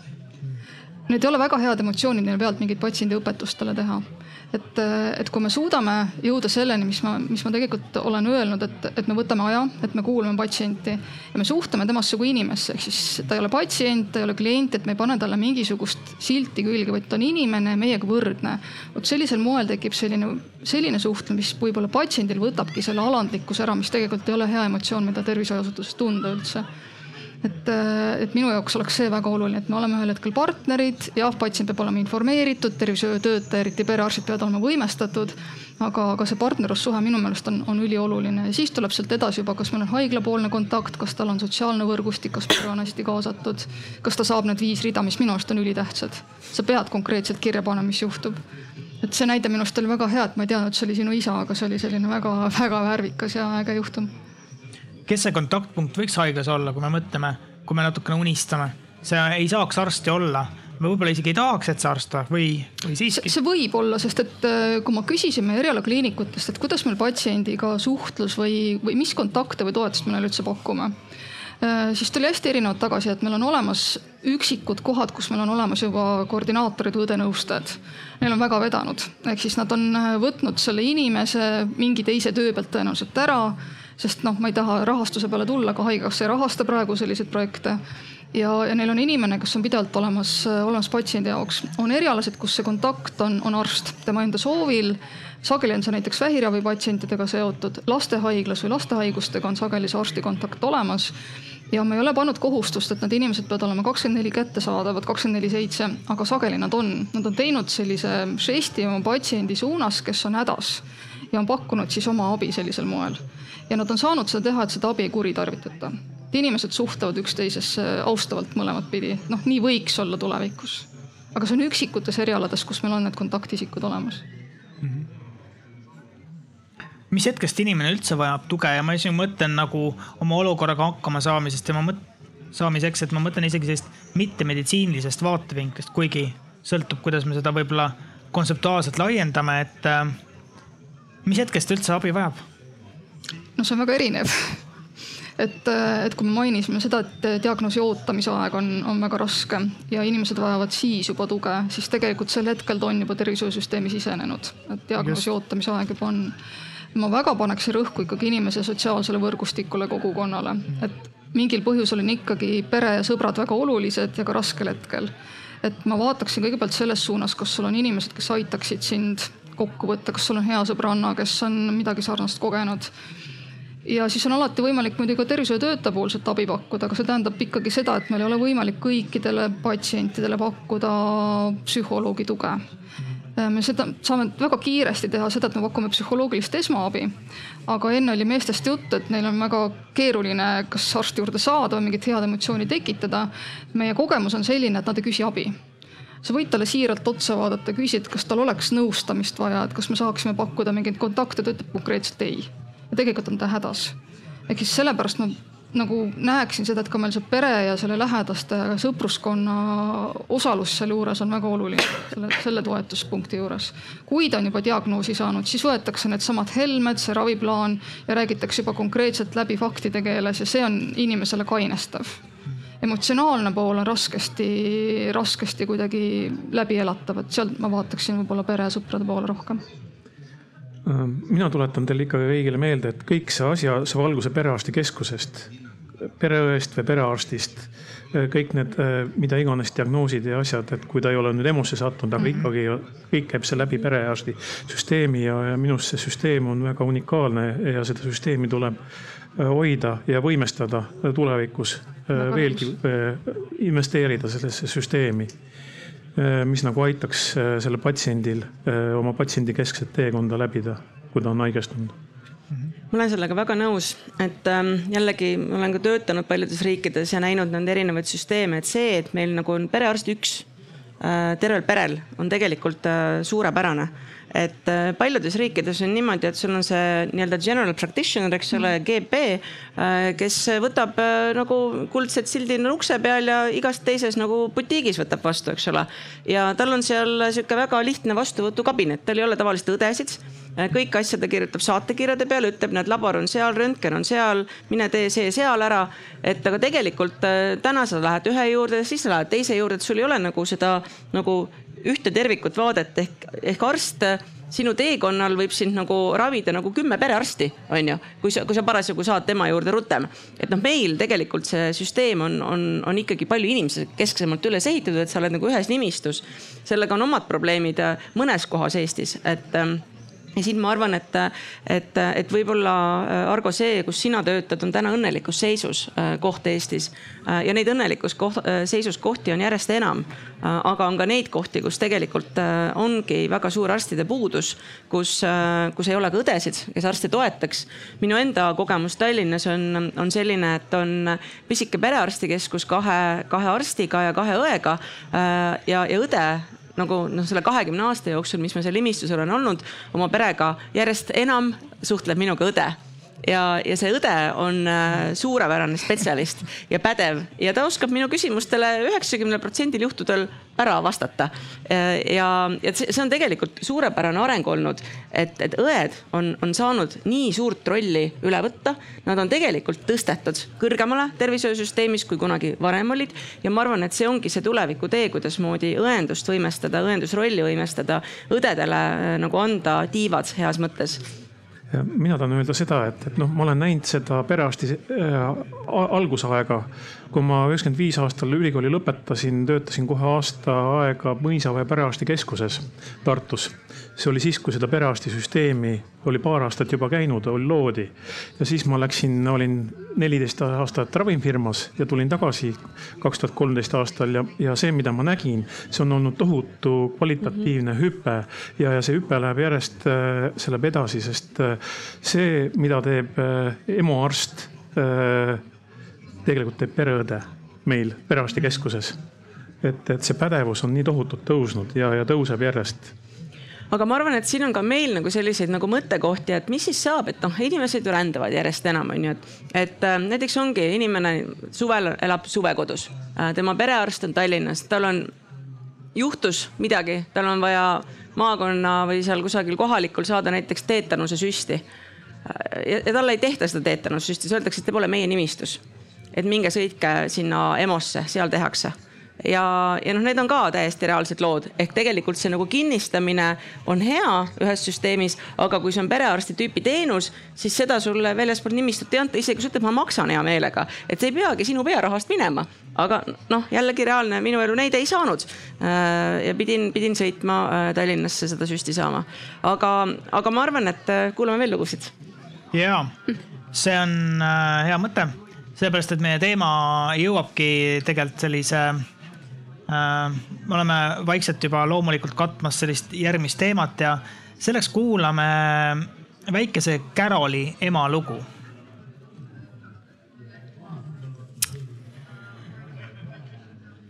Need ei ole väga head emotsioonid, mille pealt mingit patsiendi õpetust talle teha. Et, et kui me suudame jõuda selleni, mis ma, mis ma tegelikult olen öelnud, et, et me võtame aja, et me kuulame patsienti ja me suhtleme temasse kui inimesse, ehk siis ta ei ole patsient, ta ei ole klient, et me ei pane talle mingisugust silti külge, vaid ta on inimene, meiega võrdne. vot sellisel moel tekib selline, selline suhtlus, mis võib-olla patsiendil võtabki selle alandlikkuse ära, mis tegelikult ei ole hea emotsioon, mida tervishoiuasutuses tunda üldse et, äh, et minu jaoks oleks see väga oluline, et me oleme ühel hetkel partnerid, jah, patsient peab olema informeeritud, tervishoiutöötaja, eriti perearstid peavad olema võimestatud. aga, aga see partnerlussuhe minu meelest on, on ülioluline ja siis tuleb sealt edasi juba, kas meil on haiglapoolne kontakt, kas tal on sotsiaalne võrgustik, kas pere on hästi kaasatud, kas ta saab need viis rida, mis minu arust on ülitähtsad. sa pead konkreetselt kirja panema, mis juhtub et see näide minu arust oli väga hea, et ma ei teadnud, et see oli sinu isa, aga see oli selline väga-väga värvikas ja äge juhtum kes see kontaktpunkt võiks haiglas olla, kui me mõtleme, kui me natukene unistame? see ei saaks arsti olla me võib-olla isegi ei tahaks, et see arst või, või siiski? see võib olla, sest et äh, kui me küsisime erialakliinikutest, et kuidas meil patsiendiga suhtlus või, või mis kontakte või toetust me neile üldse pakume, äh, siis tuli hästi erinevat tagasisidet, meil on olemas üksikud kohad, kus meil on olemas juba koordinaatorid õdenõustajad. Neil on väga vedanud, ehk siis nad on äh, võtnud selle inimese mingi teise töö pealt tõenäoliselt ära sest noh, ma ei taha rahastuse peale tulla, aga haigekassa ei rahasta praegu selliseid projekte. ja, ja neil on inimene, kes on pidevalt olemas, olemas patsiendi jaoks. on erialased, kus see kontakt on, on arst tema enda soovil. sageli on see näiteks vähiravipatsientidega seotud, lastehaiglas või laste haigustega on sageli see arsti kontakt olemas ja me ei ole pannud kohustust, et need inimesed peavad olema kakskümmend neli kättesaadavad, kakskümmend neli seitse, aga sageli nad on. Nad on teinud sellise žesti oma patsiendi suunas, kes on hädas ja on pakkunud siis oma abi sellisel moel ja nad on saanud seda teha, et seda abi ei kuritarvitata. inimesed suhtlevad üksteisesse austavalt mõlemat pidi, noh, nii võiks olla tulevikus. aga see on üksikutes erialades, kus meil on need kontaktisikud olemas mm. -hmm mis hetkest inimene üldse vajab tuge ja ma isegi mõtlen nagu oma olukorraga hakkama saamisest ja ma mõtlen, saamiseks, et ma mõtlen isegi sellist mittemeditsiinilisest vaatevinklist, kuigi sõltub, kuidas me seda võib-olla kontseptuaalselt laiendame, et äh, mis hetkest üldse abi vajab noh, see on väga erinev et, et kui me mainisime seda, et diagnoosi ootamise aeg on, on väga raske ja inimesed vajavad siis juba tuge, siis tegelikult sel hetkel ta on juba tervishoiusüsteemi sisenenud, et diagnoosi Just. ootamise aeg juba on. ma väga paneks rõhku ikkagi inimese sotsiaalsele võrgustikule, kogukonnale, et mingil põhjusel on ikkagi pere ja sõbrad väga olulised ja ka raskel hetkel. et ma vaataksin kõigepealt selles suunas, kas sul on inimesed, kes aitaksid sind kokku võtta, kas sul on hea sõbranna, kes on midagi sarnast kogenud ja siis on alati võimalik muidugi ka tervishoiutöötaja poolset abi pakkuda, aga see tähendab ikkagi seda, et meil ei ole võimalik kõikidele patsientidele pakkuda psühholoogi tuge. me seda saame väga kiiresti teha seda, et me pakume psühholoogilist esmaabi. aga enne oli meestest juttu, et neil on väga keeruline kas arsti juurde saada või mingit head emotsiooni tekitada. meie kogemus on selline, et nad ei küsi abi sa võid talle siiralt otsa vaadata, küsid, kas tal oleks nõustamist vaja, et kas me saaksime pakkuda mingeid kontakte, ta ütleb konkreetselt ei ja tegelikult on ta hädas. ehk siis sellepärast ma nagu näeksin seda, et ka meil see pere ja selle lähedaste sõpruskonna osalus sealjuures on väga oluline, selle, selle toetuspunkti juures. kui ta on juba diagnoosi saanud, siis võetakse needsamad helmed, see raviplaan ja räägitakse juba konkreetselt läbi faktide keeles ja see on inimesele kainestav. Emotsionaalne pool on raskesti, raskesti kuidagi läbi elatav, et sealt ma vaataksin võib-olla pere ja sõprade poole rohkem mina tuletan teile ikkagi kõigile meelde, et kõik see asja saab alguse perearstikeskusest, pereõest või perearstist. Kõik need, mida iganes diagnoosid ja asjad, et kui ta ei ole nüüd EMO-sse sattunud, aga mm -hmm. ikkagi kõik käib see läbi perearsti süsteemi ja, ja minu arust see süsteem on väga unikaalne ja seda süsteemi tuleb hoida ja võimestada tulevikus veelgi investeerida sellesse süsteemi Äh, mis nagu aitaks äh, selle patsiendil äh, oma patsiendikeskset teekonda läbida, kui ta on haigestunud ma olen sellega väga nõus, et ähm, jällegi ma olen ka töötanud paljudes riikides ja näinud nende erinevaid süsteeme, et see, et meil nagu on perearst üks tervel perel on tegelikult suurepärane et äh, paljudes riikides on niimoodi, et sul on see nii-öelda general practitioner, eks ole, mhm. GP, äh, kes võtab äh, nagu kuldsed sildid ukse peal ja igas teises nagu butiigis võtab vastu, eks ole. ja tal on seal sihuke väga lihtne vastuvõtukabinet, tal ei ole tavaliselt õdesid kõiki asju ta kirjutab saatekirjade peale, ütleb, näed, labor on seal, röntgen on seal, mine tee see seal ära. et aga tegelikult täna sa lähed ühe juurde, siis sa lähed teise juurde, et sul ei ole nagu seda nagu ühte tervikut vaadet ehk, ehk arst sinu teekonnal võib sind nagu ravida nagu kümme perearsti, on ju, kui sa, kui sa parasjagu saad tema juurde rutem. et noh, meil tegelikult see süsteem on, on, on ikkagi palju inimesekesksemalt üles ehitatud, et sa oled nagu ühes nimistus. sellega on omad probleemid mõnes kohas Eestis, et ja siin ma arvan, et, et, et võib-olla äh, Argo, see, kus sina töötad, on täna õnnelikus seisus äh, koht Eestis. Äh, ja neid õnnelikus koht, seisus kohti on järjest enam. aga on ka neid kohti, kus tegelikult ongi väga suur arstide puudus, kus, kus ei ole ka õdesid, kes arste toetaks. minu enda kogemus Tallinnas on, on selline, et on pisike perearstikeskus kahe, kahe arstiga ja kahe õega ja, ja õde nagu noh, selle kahekümne aasta jooksul, mis ma seal nimistus olen olnud oma perega, järjest enam suhtleb minuga õde ja, ja see õde on äh, suurepärane spetsialist ja pädev ja ta oskab minu küsimustele üheksakümnel protsendil juhtudel ära vastata. Äh, ja, ja see on tegelikult suurepärane areng olnud, et, et õed on, on saanud nii suurt rolli üle võtta. Nad on tegelikult tõstetud kõrgemale tervishoiusüsteemis, kui kunagi varem olid. ja ma arvan, et see ongi see tulevikutee, kuidasmoodi õendust võimestada, õendusrolli võimestada, õdedele äh, nagu anda tiivad heas mõttes mina tahan öelda seda, et, et noh, ma olen näinud seda perearsti äh, algusaega. kui ma üheksakümmend viis aastal ülikooli lõpetasin, töötasin kohe aasta aega Mõisaväe perearstikeskuses Tartus see oli siis, kui seda perearstisüsteemi oli paar aastat juba käinud, loodi. ja siis ma läksin, olin neliteist aastat ravimifirmas ja tulin tagasi kaks tuhat kolmteist aastal ja, ja see, mida ma nägin, see on olnud tohutu kvalitatiivne mm -hmm. hüpe. ja, ja see hüpe läheb järjest, äh, see läheb edasi, sest äh, see, mida teeb äh, EMO arst, tegelikult teeb pereõde meil perearstikeskuses. et, et see pädevus on nii tohutult tõusnud ja, ja tõuseb järjest aga ma arvan, et siin on ka meil nagu selliseid nagu mõttekohti, et mis siis saab, et noh, inimesed ju rändavad järjest enam, on ju, et, et äh, näiteks ongi inimene suvel elab suvekodus äh,. tema perearst on Tallinnas, tal on, juhtus midagi, tal on vaja maakonna või seal kusagil kohalikul saada näiteks teetanuse süsti äh,. ja, ja talle ei tehta seda teetanuse süsti, siis öeldakse, et te pole meie nimistus. et minge sõitke sinna EMO-sse, seal tehakse ja, ja noh, need on ka täiesti reaalsed lood, ehk tegelikult see nagu kinnistamine on hea ühes süsteemis, aga kui see on perearsti tüüpi teenus, siis seda sulle väljaspool nimistut ei anta, isegi kui sa ütled, ma maksan hea meelega, et see ei peagi sinu pearahast minema. aga noh, jällegi reaalne, minu elu neid ei saanud. Äh, ja pidin, pidin sõitma äh, Tallinnasse seda süsti saama, aga, aga ma arvan, et äh, kuulame veel lugusid. ja, see on hea mõte, sellepärast et meie teema jõuabki tegelikult sellise me oleme vaikselt juba loomulikult katmas sellist järgmist teemat ja selleks kuulame väikese Caroli ema lugu.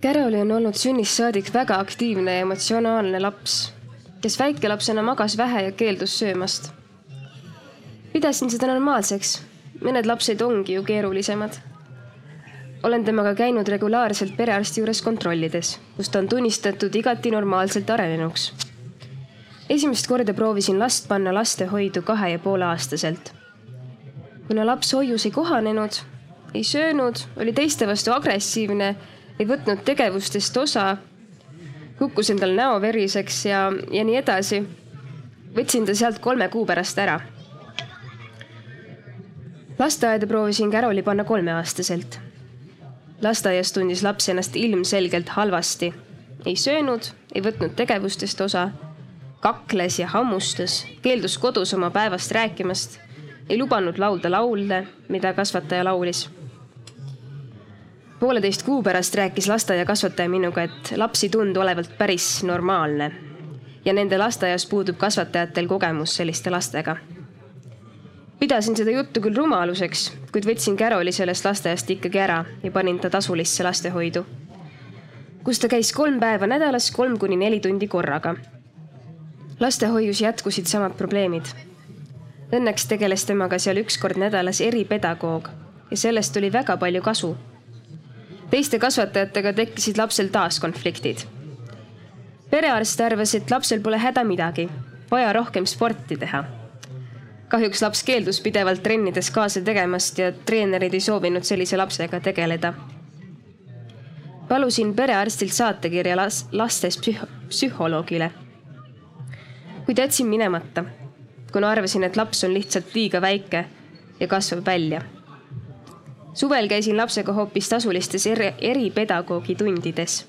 Caroli on olnud sünnist saadik väga aktiivne ja emotsionaalne laps, kes väikelapsena magas vähe ja keeldus söömast. pidasin seda normaalseks, mõned lapsed ongi ju keerulisemad olen temaga käinud regulaarselt perearsti juures kontrollides, kus ta on tunnistatud igati normaalselt arenenuks. esimest korda proovisin last panna lastehoidu kahe ja poole aastaselt. kuna laps hoius ei kohanenud, ei söönud, oli teiste vastu agressiivne, ei võtnud tegevustest osa, kukkus endal näo veriseks ja, ja nii edasi võtsin ta sealt kolme kuu pärast ära. lasteaeda proovisin Caroli panna kolmeaastaselt. Lasteaias tundis laps ennast ilmselgelt halvasti. ei söönud, ei võtnud tegevustest osa, kakles ja hammustas, keeldus kodus oma päevast rääkimast, ei lubanud laulda laule, mida kasvataja laulis pooleteist kuu pärast rääkis lasteaiakasvataja minuga, et laps ei tundu olevat päris normaalne. ja nende lasteaias puudub kasvatajatel kogemus selliste lastega. Pidasin seda juttu küll rumaluseks, kuid võtsin Caroli sellest lasteaiast ikkagi ära ja panin ta tasulisse lastehoidu. kus ta käis kolm päeva nädalas, kolm kuni neli tundi korraga. lastehoius jätkusid samad probleemid. Õnneks tegeles temaga seal üks kord nädalas eripedagoog ja sellest tuli väga palju kasu teiste kasvatajatega tekkisid lapsel taas konfliktid. perearst arvas, et lapsel pole häda midagi, vaja rohkem sporti teha. Kahjuks laps keeldus pidevalt trennides kaasa tegemast ja treenerid ei soovinud sellise lapsega tegeleda. palusin perearstilt saatekirja las-, laste psüh-, psühholoogile. kuid jätsin minemata, kuna arvasin, et laps on lihtsalt liiga väike ja kasvab välja suvel käisin lapsega hoopis tasulistes eri, eripedagoogi tundides.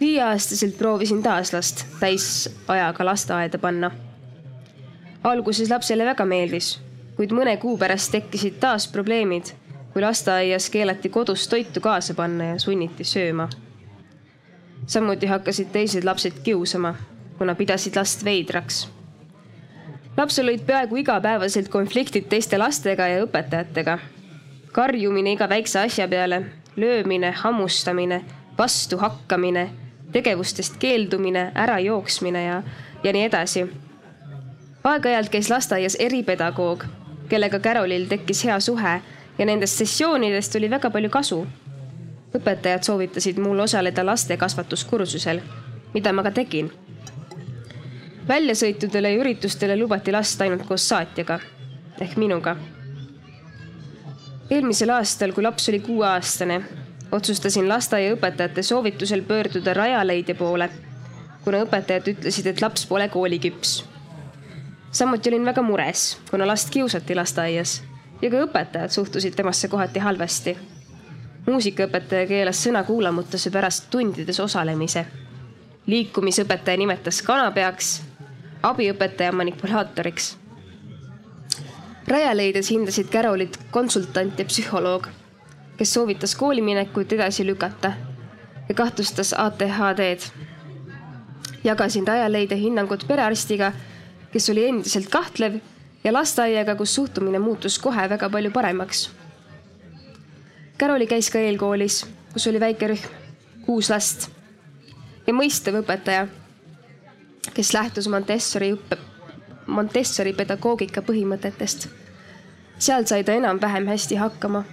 viieaastaselt proovisin taas last täisajaga lasteaeda panna. Alguses lapsele väga meeldis, kuid mõne kuu pärast tekkisid taas probleemid, kui lasteaias keelati kodus toitu kaasa panna ja sunniti sööma. samuti hakkasid teised lapsed kiusama, kuna pidasid last veidraks lapsel olid peaaegu igapäevaselt konfliktid teiste lastega ja õpetajatega. karjumine iga väikse asja peale, löömine, hammustamine, vastu hakkamine, tegevustest keeldumine, ärajooksmine ja, ja nii edasi. Aeg-ajalt käis lasteaias eripedagoog, kellega Carolil tekkis hea suhe ja nendest sessioonidest oli väga palju kasu. õpetajad soovitasid mul osaleda lastekasvatuskursusel, mida ma ka tegin väljasõitudele ja üritustele lubati lasta ainult koos saatjaga ehk minuga. eelmisel aastal, kui laps oli kuueaastane, otsustasin lasteaiaõpetajate soovitusel pöörduda Rajaleidja poole, kuna õpetajad ütlesid, et laps pole kooliküps. Samuti olin väga mures, kuna last kiusati lasteaias ja ka õpetajad suhtusid temasse kohati halvasti. muusikaõpetaja keelas sõnakuulamutuse pärast tundides osalemise liikumisõpetaja nimetas kanapeaks abiõpetaja manipulaatoriks. Rajaleidjas hindasid Carolit konsultant ja psühholoog, kes soovitas kooliminekut edasi lükata ja kahtlustas ATHD-d. jagasin Rajaleide hinnangut perearstiga, kes oli endiselt kahtlev ja lasteaiaga, kus suhtumine muutus kohe väga palju paremaks. Caroli käis ka eelkoolis, kus oli väike rühm, kuus last ja mõistev õpetaja kes lähtus Montessori õppe, Montessori pedagoogika põhimõtetest. seal sai ta enam-vähem hästi hakkama.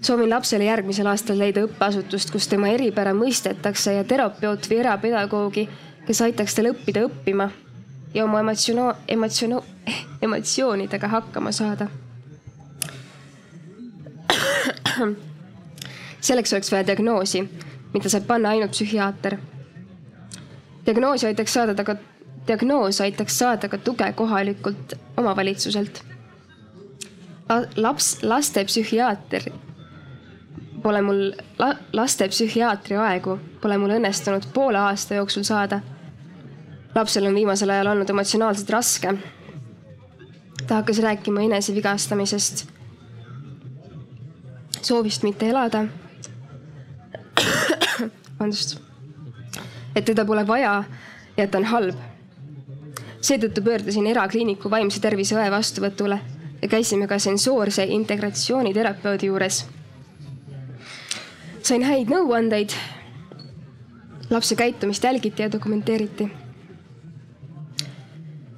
soovin lapsele järgmisel aastal leida õppeasutust, kus tema eripära mõistetakse ja terapeut või erapedagoogi, kes aitaks tal õppida õppima ja oma emotsiono-, emotsiono-, emotsioonidega hakkama saada. selleks oleks vaja diagnoosi, mida saab panna ainult psühhiaater diagnoosi aitaks saada ta ka, diagnoos aitaks saada ka tuge kohalikult omavalitsuselt La,. laps, lastepsühhiaater pole mul la,, lastepsühhiaatri aegu pole mul õnnestunud poole aasta jooksul saada. Lapsel on viimasel ajal olnud emotsionaalselt raske. ta hakkas rääkima enesevigastamisest, soovist mitte elada. [coughs] vabandust et teda pole vaja ja et ta on halb. seetõttu pöördusin erakliiniku vaimse tervise õe vastuvõtule ja käisime ka sensoorse integratsiooniterapeudi juures. sain häid nõuandeid. lapse käitumist jälgiti ja dokumenteeriti.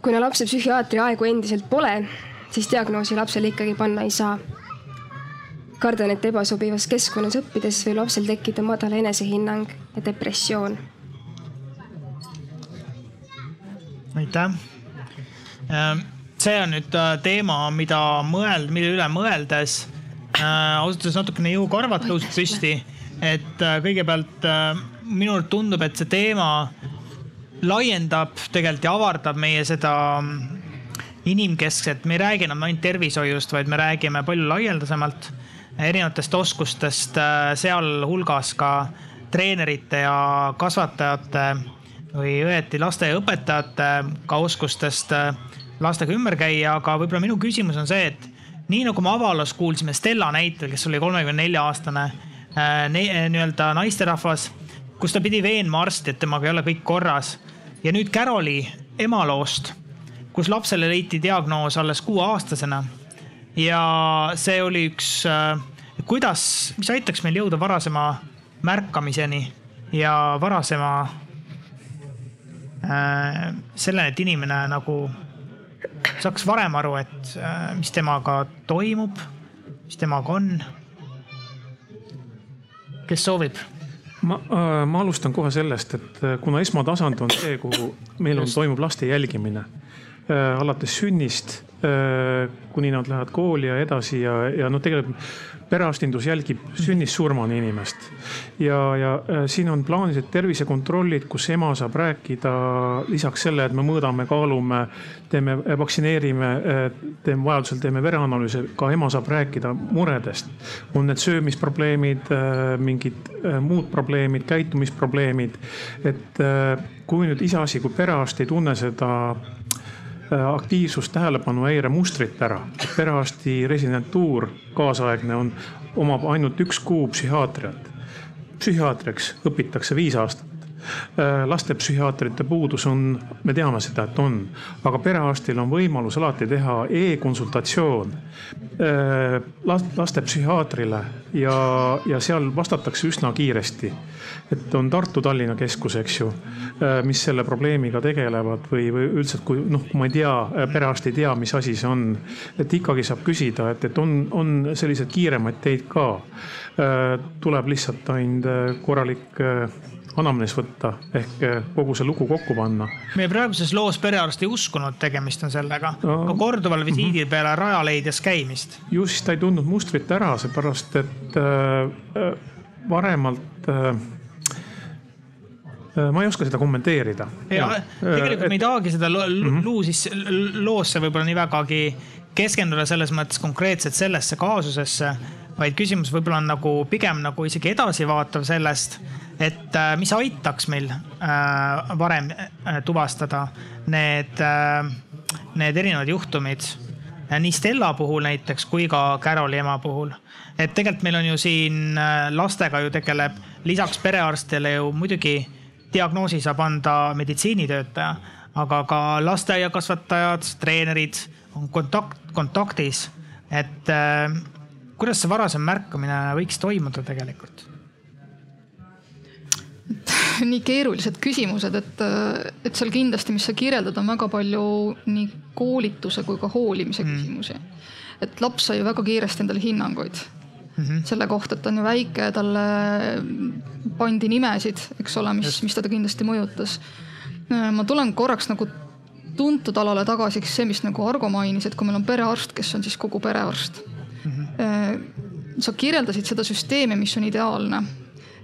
Kuna lapse psühhiaatri aegu endiselt pole, siis diagnoosi lapsele ikkagi panna ei saa kardan, et ebasobivas keskkonnas õppides võib lapsel tekkida madal enesehinnang ja depressioon aitäh. Ähm, see on nüüd äh, teema, mida mõeld-, mille üle mõeldes äh, ausalt öeldes natukene jõukarvad tõusid püsti. et äh, kõigepealt minule tundub, et see teema laiendab tegelikult ja avardab meie seda inimkeskset, me ei räägi enam ainult tervishoiust, vaid me räägime palju laialdasemalt erinevatest oskustest, äh, sealhulgas ka treenerite ja kasvatajate või õieti lasteaiaõpetajate ka oskustest äh, lastega ümber käia, aga võib-olla minu küsimus on see, et nii nagu me avaloos kuulsime Stella näitel, kes oli kolmekümne nelja aastane äh, nii-öelda naisterahvas, kus ta pidi veenma arsti, et temaga ei ole kõik korras. ja nüüd Caroli emaloost, kus lapsele leiti diagnoos alles kuueaastasena. ja see oli üks, kuidas, mis aitaks meil jõuda varasema märkamiseni ja varasema äh, selleni, et inimene nagu saaks varem aru, et äh, mis temaga toimub, mis temaga on. kes soovib? Ma äh,, ma alustan kohe sellest, et äh, kuna esmatasand on see, kuhu meil on, toimub laste jälgimine äh, alates sünnist kuni nad lähevad kooli ja edasi ja, ja noh, tegelikult perearstindus jälgib sünnist surmani inimest. ja, ja äh, siin on plaanilised tervisekontrollid, kus ema saab rääkida lisaks selle, et me mõõdame, kaalume, teeme, vaktsineerime, äh, teeme vajadusel teeme vereanalüüse, ka ema saab rääkida muredest. on need söömisprobleemid, äh, mingid muud probleemid, käitumisprobleemid. et kui nüüd iseasi, kui perearst ei tunne seda Äh, aktiivsus, tähelepanuhäire mustrit ära. perearsti residentuur, kaasaegne on, omab ainult üks kuu psühhiaatriat. psühhiaatriaks õpitakse viis aastat lastepsühhiaatrite puudus on, me teame seda, et on, aga perearstil on võimalus alati teha e-konsultatsioon äh, lastepsühhiaatrile ja, ja seal vastatakse üsna kiiresti. et on Tartu-Tallinna keskus, eks ju, äh, mis selle probleemiga tegelevad või, või üldse, kui noh, kui ma ei tea, perearst ei tea, mis asi see on, et ikkagi saab küsida, et, et on, on selliseid kiiremaid teid ka. tuleb lihtsalt ainult korralik anamnees võtta ehk eh, kogu see lugu kokku panna. meie praeguses loos perearst ei uskunud, tegemist on sellega no., ka korduval visiidil mm -hmm. peale Rajaleidjas käimist. just, ta ei tundnud mustrit ära, seepärast et äh, varemalt äh, ma ei oska seda kommenteerida. tegelikult me ei tahagi seda mhm. luu siis loosse võib-olla nii vägagi keskenduda selles mõttes konkreetselt sellesse kaasusesse, vaid küsimus võib-olla on nagu pigem nagu isegi edasivaatav sellest et äh, mis aitaks meil äh, varem äh, tuvastada need, need erinevad juhtumid nii Stella puhul näiteks kui ka Caroli ema puhul. et tegelikult meil on ju siin lastega ju tegeleb lisaks perearstile ju muidugi diagnoosi saab anda meditsiinitöötaja, aga ka lasteaiakasvatajad, treenerid on kontakt, kontaktis. et kuidas see varasem märkamine võiks toimuda tegelikult? [laughs] nii keerulised küsimused, et, et seal kindlasti, mis sa kirjeldad, on väga palju nii koolituse kui ka hoolimise mm. küsimusi. et laps sai ju väga kiiresti endale hinnanguid mm -hmm. selle kohta, et ta on ju väike, talle pandi nimesid, eks ole, mis, mis teda kindlasti mõjutas. ma tulen korraks nagu tuntud alale tagasi, see, mis nagu Argo mainis, et kui meil on perearst, kes on siis kogu perearst. Sa kirjeldasid seda süsteemi, mis on ideaalne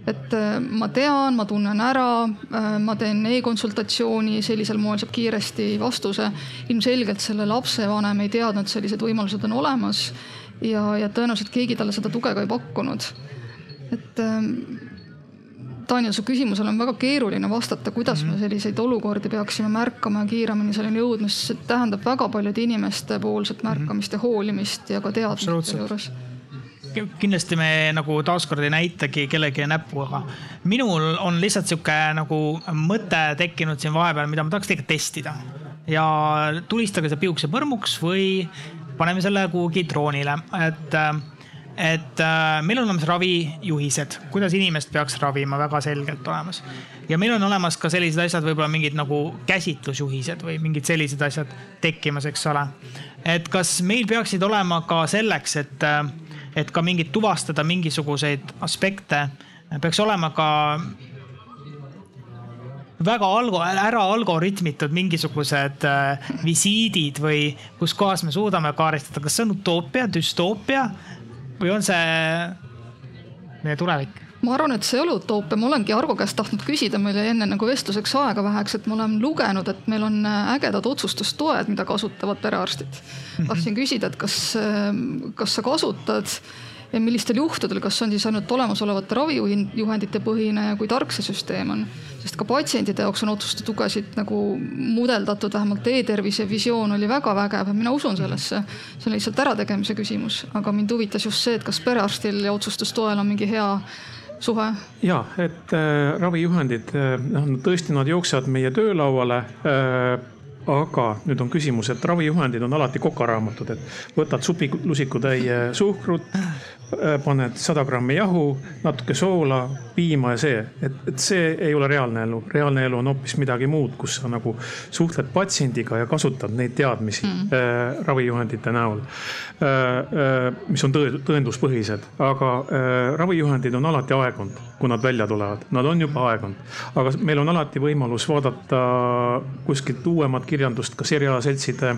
et äh, ma tean, ma tunnen ära, äh, ma teen e-konsultatsiooni, sellisel moel saab kiiresti vastuse. ilmselgelt selle lapsevanem ei teadnud, sellised võimalused on olemas ja, ja tõenäoliselt keegi talle seda tuge ka ei pakkunud. et ähm, Daniel, su küsimusele on väga keeruline vastata, kuidas me mhm. selliseid olukordi peaksime märkama ja kiiremini selleni jõudma, sest see tähendab väga paljude inimeste poolset märkamist ja hoolimist ja ka teadmist selle juures kindlasti me nagu taaskord ei näitagi kellegi näpuga. minul on lihtsalt sihuke nagu mõte tekkinud siin vahepeal, mida ma tahaks tegelikult testida. ja tulistage see piukse põrmuks või paneme selle kuhugi droonile, et et äh, meil on olemas ravijuhised, kuidas inimest peaks ravima, väga selgelt olemas. ja meil on olemas ka sellised asjad, võib-olla mingid nagu käsitlusjuhised või mingid sellised asjad tekkimas, eks ole. et kas meil peaksid olema ka selleks, et äh, et ka mingit tuvastada mingisuguseid aspekte, peaks olema ka väga algo, ära algoritmitud mingisugused äh, visiidid või kus kohas me suudame kaardistada, kas see on utoopia, düstoopia või on see meie tulevik? ma arvan, et see ei ole utoopia, ma olengi Argo käest tahtnud küsida, meil jäi enne nagu vestluseks aega väheks, et ma olen lugenud, et meil on äh, ägedad otsustustoed, mida kasutavad perearstid. [laughs] tahtsin küsida, et kas, kas sa kasutad ja millistel juhtudel, kas on siis ainult olemasolevate ravijuhendite põhine ja kui tark see süsteem on? sest ka patsientide jaoks on otsuste tugesid nagu mudeldatud, vähemalt e-tervise visioon oli väga vägev ja mina usun sellesse. see on lihtsalt ärategemise küsimus, aga mind huvitas just see, et kas perearstil ja otsustustoel on mingi hea suhe? ja, et äh, ravijuhendid, äh, noh tõesti, nad jooksevad meie töölauale äh, aga nüüd on küsimus, et ravijuhendid on alati kokaraamatud, et võtad supilusikutäie suhkrut, Äh, paned sada grammi jahu, natuke soola, piima ja see, et, et see ei ole reaalne elu. reaalne elu on hoopis midagi muud, kus sa nagu suhtled patsiendiga ja kasutad neid teadmisi mm. äh, ravijuhendite näol äh,. Äh, mis on tõe, tõenduspõhised, aga äh, ravijuhendid on alati aegunud, kui nad välja tulevad, nad on juba aegunud. aga meil on alati võimalus vaadata kuskilt uuemat kirjandust, kas erialaseltside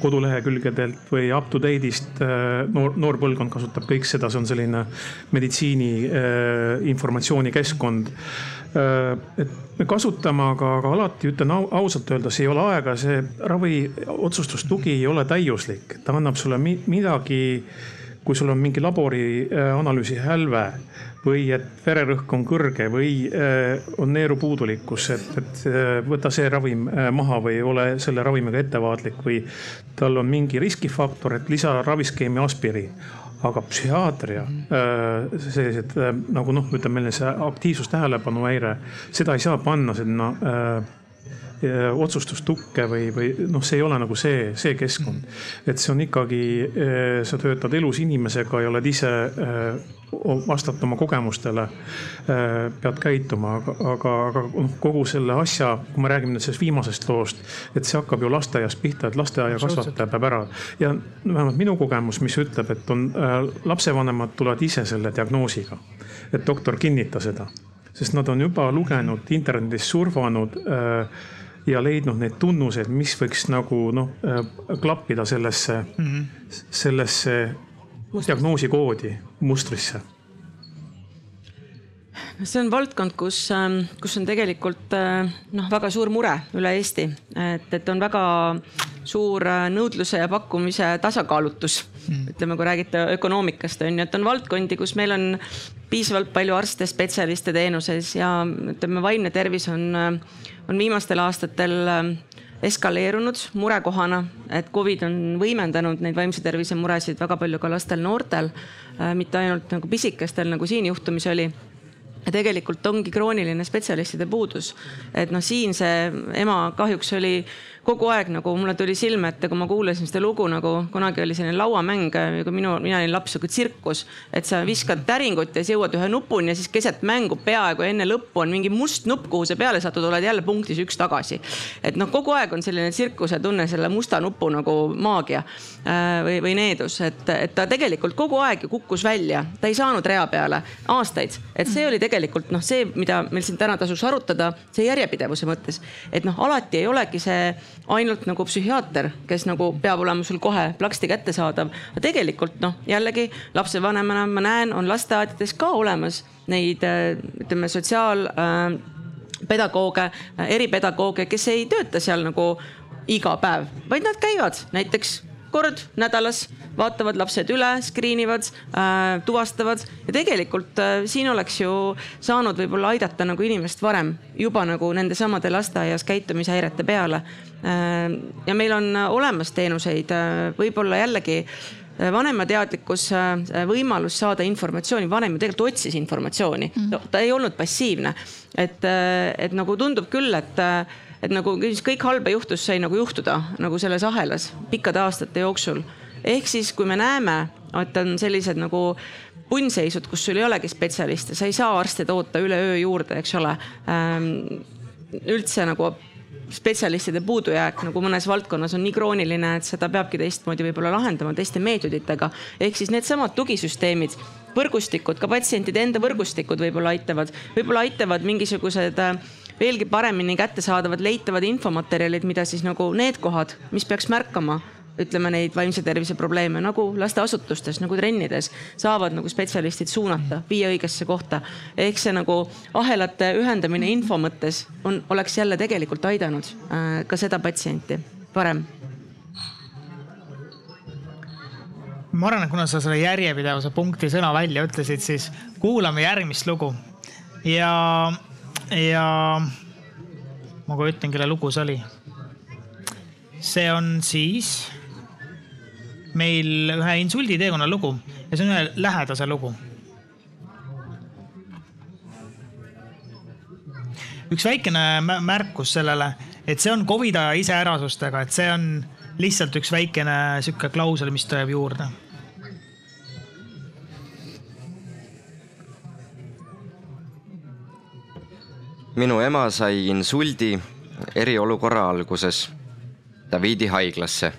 kodulehekülgedelt või up to date'ist äh,. noor, noor põlvkond kasutab kõik seda see on selline meditsiini äh, informatsioonikeskkond äh,. et me kasutame, aga, aga alati ütlen ausalt öeldes, ei ole aega, see ravi otsustustugi ei ole täiuslik, ta annab sulle mi midagi kui sul on mingi laborianalüüsi äh, hälve või et vererõhk on kõrge või äh, on neeru puudulikkus, et, et võta see ravim maha või ole selle ravimiga ettevaatlik või tal on mingi riskifaktor, et lisa raviskeemi aspiriin aga psühhiaatria, äh, sellised äh, nagu noh, ütleme see aktiivsus-tähelepanu häire, seda ei saa panna sinna äh, otsustustukke või, või noh, see ei ole nagu see, see keskkond. et see on ikkagi, sa töötad elus inimesega ja oled ise vastata oma kogemustele, äh, pead käituma, aga, aga, aga noh, kogu selle asja, kui me räägime nüüd sellest viimasest loost, et see hakkab ju lasteaiast pihta, et lasteaiakasvataja peab ära. Ja vähemalt minu kogemus, mis ütleb, et on äh, lapsevanemad tulevad ise selle diagnoosiga, et doktor kinnita seda, sest nad on juba lugenud internetis, surfanud äh, ja leidnud neid tunnuseid, mis võiks nagu noh klappida sellesse mm, -hmm. sellesse diagnoosikoodi mustrisse? see on valdkond, kus, ähm, kus on tegelikult äh, noh, väga suur mure üle Eesti, et, et on väga suur äh, nõudluse ja pakkumise tasakaalutus mm.. ütleme, kui räägite ökonoomikast on ju, et on valdkondi, kus meil on piisavalt palju arste, spetsialiste teenuses ja ütleme, vaimne tervis on, äh, on viimastel aastatel eskaleerunud murekohana, et Covid on võimendanud neid vaimse tervise muresid väga palju ka lastel-noortel, äh, mitte ainult nagu pisikestel, nagu siin juhtumis oli ja tegelikult ongi krooniline spetsialistide puudus. et noh, siin see ema kahjuks oli kogu aeg nagu mulle tuli silme ette, kui ma kuulasin seda lugu nagu kunagi oli selline lauamäng, kui minu, mina olin laps, sihuke tsirkus. et sa viskad täringut ja siis jõuad ühe nupuni ja siis keset mängu peaaegu enne lõppu on mingi must nupp, kuhu sa peale satud, oled jälle punktis üks tagasi. et noh, kogu aeg on selline tsirkuse tunne, selle musta nupu nagu maagia äh, või, või needus, et, et ta tegelikult kogu aeg ju kukkus välja, ta ei saanud rea peale aastaid, et see oli tegelikult noh, see, mida meil siin täna tasuks arutada, see järjepidevuse mõttes, et noh, alati ei olegi see ainult nagu psühhiaater, kes nagu peab olema sul kohe plaksti kättesaadav. aga tegelikult noh, jällegi lapsevanemana ma näen, on lasteaedades ka olemas neid äh, ütleme sotsiaal äh, pedagooge, äh, eripedagooge, kes ei tööta seal nagu iga päev, vaid nad käivad näiteks kord nädalas, vaatavad lapsed üle, screen ivad äh,, tuvastavad ja tegelikult äh, siin oleks ju saanud võib-olla aidata nagu inimest varem juba nagu nendesamade lasteaias käitumishäirete peale äh,. ja meil on olemas teenuseid äh,, võib-olla jällegi äh, vanema teadlikkus, äh, võimalus saada informatsiooni, vanem ju tegelikult otsis informatsiooni mm, -hmm. ta ei olnud passiivne. et, et nagu tundub küll, et et nagu kõik halba juhtus, sai nagu juhtuda nagu selles ahelas pikkade aastate jooksul. Ehk siis, kui me näeme, et on sellised nagu punnseisud, kus sul ei olegi spetsialiste, sa ei saa arste toota üleöö juurde, eks ole ähm,. üldse nagu spetsialistide puudujääk nagu mõnes valdkonnas on nii krooniline, et seda peabki teistmoodi võib-olla lahendama teiste meetoditega. ehk siis needsamad tugisüsteemid, võrgustikud, ka patsientide enda võrgustikud võib-olla aitavad, võib-olla aitavad mingisugused äh, veelgi paremini kättesaadavad leitavad infomaterjalid, mida siis nagu need kohad, mis peaks märkama ütleme neid vaimse tervise probleeme nagu lasteasutustes, nagu trennides saavad nagu spetsialistid suunata, viia õigesse kohta. ehk see nagu ahelate ühendamine info mõttes on, oleks jälle tegelikult aidanud äh, ka seda patsienti varem ma arvan, et kuna sa selle järjepidevuse punkti sõna välja ütlesid, siis kuulame järgmist lugu. ja, ja ma kohe ütlen, kelle lugu see oli. see on siis meil ühe insulditeekonna lugu ja see on ühe lähedase lugu. üks väikene märkus sellele, et see on Covidi aja iseärasustega, et see on lihtsalt üks väikene sihuke klausel, mis tuleb juurde. minu ema sai insuldi eriolukorra alguses. ta viidi haiglasse.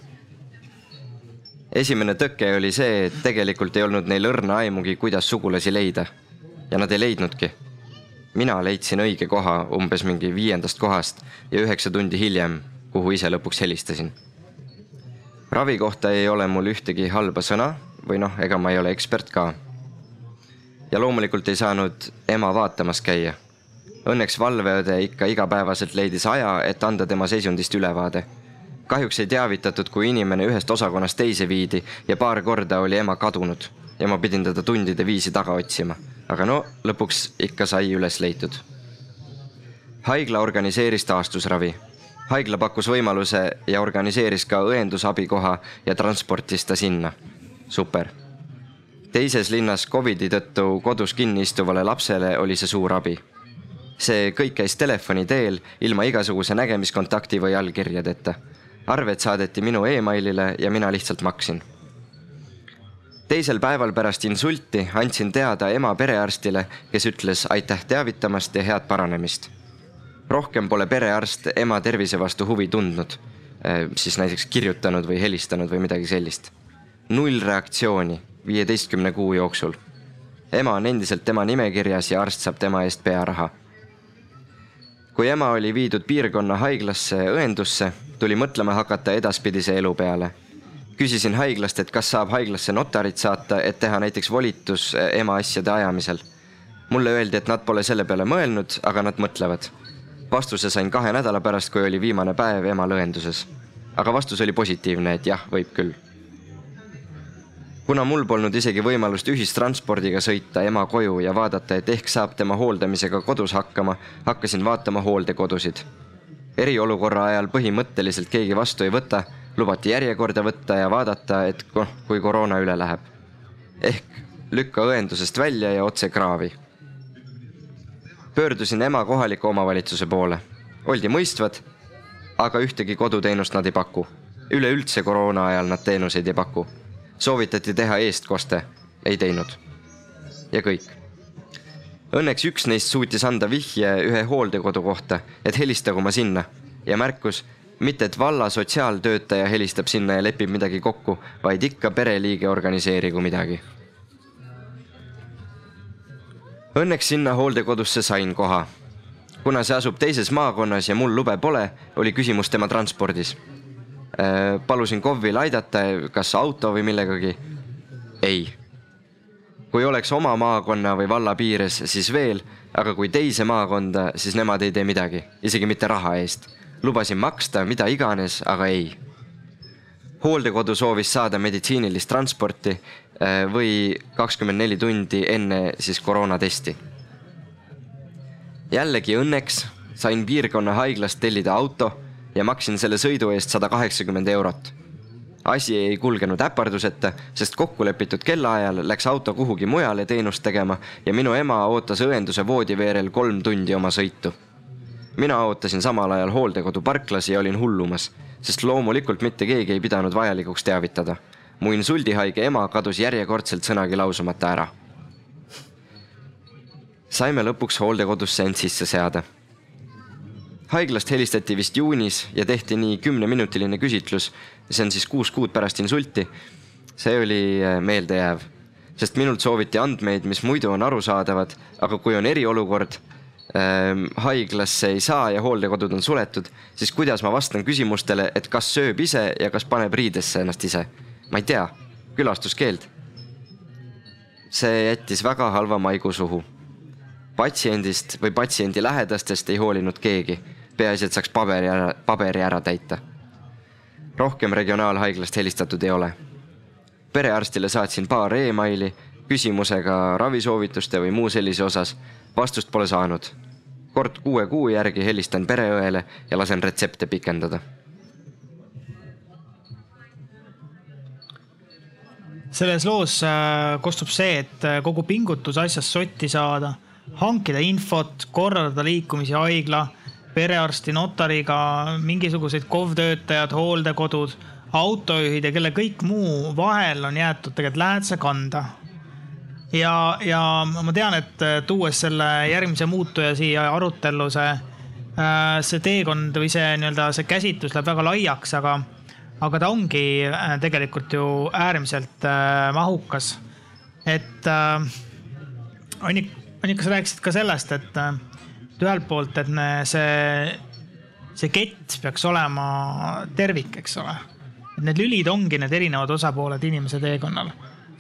Esimene tõke oli see, et tegelikult ei olnud neil õrna aimugi, kuidas sugulasi leida. ja nad ei leidnudki. mina leidsin õige koha umbes mingi viiendast kohast ja üheksa tundi hiljem, kuhu ise lõpuks helistasin ravi kohta ei ole mul ühtegi halba sõna või noh, ega ma ei ole ekspert ka. ja loomulikult ei saanud ema vaatamas käia. Õnneks valveõde ikka igapäevaselt leidis aja, et anda tema seisundist ülevaade. Kahjuks ei teavitatud, kui inimene ühest osakonnast teise viidi ja paar korda oli ema kadunud ja ma pidin teda tundide viisi taga otsima. aga no lõpuks ikka sai üles leitud. haigla organiseeris taastusravi haigla pakkus võimaluse ja organiseeris ka õendusabikoha ja transportis ta sinna. super. teises linnas Covidi tõttu kodus kinni istuvale lapsele oli see suur abi. see kõik käis telefoni teel ilma igasuguse nägemiskontakti või allkirjadeta. Arved saadeti minu emailile ja mina lihtsalt maksin teisel päeval pärast insulti andsin teada ema perearstile, kes ütles aitäh teavitamast ja head paranemist rohkem pole perearst ema tervise vastu huvi tundnud, äh, siis näiteks kirjutanud või helistanud või midagi sellist. null reaktsiooni viieteistkümne kuu jooksul. ema on endiselt tema nimekirjas ja arst saab tema eest pearaha. Kui ema oli viidud piirkonna haiglasse õendusse, tuli mõtlema hakata edaspidise elu peale. küsisin haiglast, et kas saab haiglasse notarit saata, et teha näiteks volitus äh, ema asjade ajamisel. mulle öeldi, et nad pole selle peale mõelnud, aga nad mõtlevad vastuse sain kahe nädala pärast, kui oli viimane päev emal õenduses. aga vastus oli positiivne, et jah, võib küll. Kuna mul polnud isegi võimalust ühistranspordiga sõita ema koju ja vaadata, et ehk saab tema hooldamisega kodus hakkama, hakkasin vaatama hooldekodusid. eriolukorra ajal põhimõtteliselt keegi vastu ei võta, lubati järjekorda võtta ja vaadata, et kui koroona üle läheb. ehk lükka õendusest välja ja otse kraavi pöördusin ema kohaliku omavalitsuse poole. oldi mõistvad, aga ühtegi koduteenust nad ei paku. üleüldse koroona ajal nad teenuseid ei paku. Soovitati teha eestkoste, ei teinud. ja kõik. Õnneks üks neist suutis anda vihje ühe hooldekodu kohta, et helistagu ma sinna ja märkus, mitte et valla sotsiaaltöötaja helistab sinna ja lepib midagi kokku, vaid ikka pereliige organiseerigu midagi Õnneks sinna hooldekodusse sain koha. kuna see asub teises maakonnas ja mul lube pole, oli küsimus tema transpordis. Äh, palusin KOV-il aidata, kas auto või millegagi. ei. kui oleks oma maakonna või valla piires, siis veel, aga kui teise maakonda, siis nemad ei tee midagi, isegi mitte raha eest. lubasin maksta mida iganes, aga ei hooldekodu soovis saada meditsiinilist transporti äh, või kakskümmend neli tundi enne siis koroonatesti. jällegi õnneks sain piirkonna haiglast tellida auto ja maksin selle sõidu eest sada kaheksakümmend eurot. asi ei kulgenud äparduseta, sest kokkulepitud kellaajal läks auto kuhugi mujale teenust tegema ja minu ema ootas õenduse voodiveerel kolm tundi oma sõitu. mina ootasin samal ajal hooldekodu parklas ja olin hullumas sest loomulikult mitte keegi ei pidanud vajalikuks teavitada. mu insuldihaige ema kadus järjekordselt sõnagi lausumata ära. saime lõpuks hooldekodusse end sisse seada. Haiglast helistati vist juunis ja tehti nii kümneminutiline küsitlus, see on siis kuus kuud pärast insulti. see oli äh, meeldejääv, sest minult sooviti andmeid, mis muidu on arusaadavad, aga kui on eriolukord, ähm, haiglasse ei saa ja hooldekodud on suletud, siis kuidas ma vastan küsimustele, et kas sööb ise ja kas paneb riidesse ennast ise? ma ei tea, külastuskeeld. see jättis väga halva maigu suhu. patsiendist või patsiendi lähedastest ei hoolinud keegi, peaasi, et saaks paberi ära, paberi ära täita. rohkem regionaalhaiglast helistatud ei ole. perearstile saatsin paar emaili küsimusega ravisoovituste või muu sellise osas vastust pole saanud. kord kuue kuu järgi helistan pereõele ja lasen retsepte pikendada. selles loos äh, kostub see, et äh, kogu pingutus asjast sotti saada, hankida infot, korraldada liikumisi haigla, perearsti, notariga, mingisuguseid KOV töötajad, hooldekodud, autojuhid ja kelle kõik muu vahel on jäetud tegelikult lähedase kanda ja, ja ma tean, et äh, tuues selle järgmise muutuja siia arutellu, see, äh, see teekond või see nii-öelda see käsitlus läheb väga laiaks, aga, aga ta ongi äh, tegelikult ju äärmiselt mahukas. et Annik, Annika, sa rääkisid ka sellest, et ühelt poolt, et me see, see kett peaks olema tervik, eks ole. et need lülid ongi need erinevad osapooled inimese teekonnal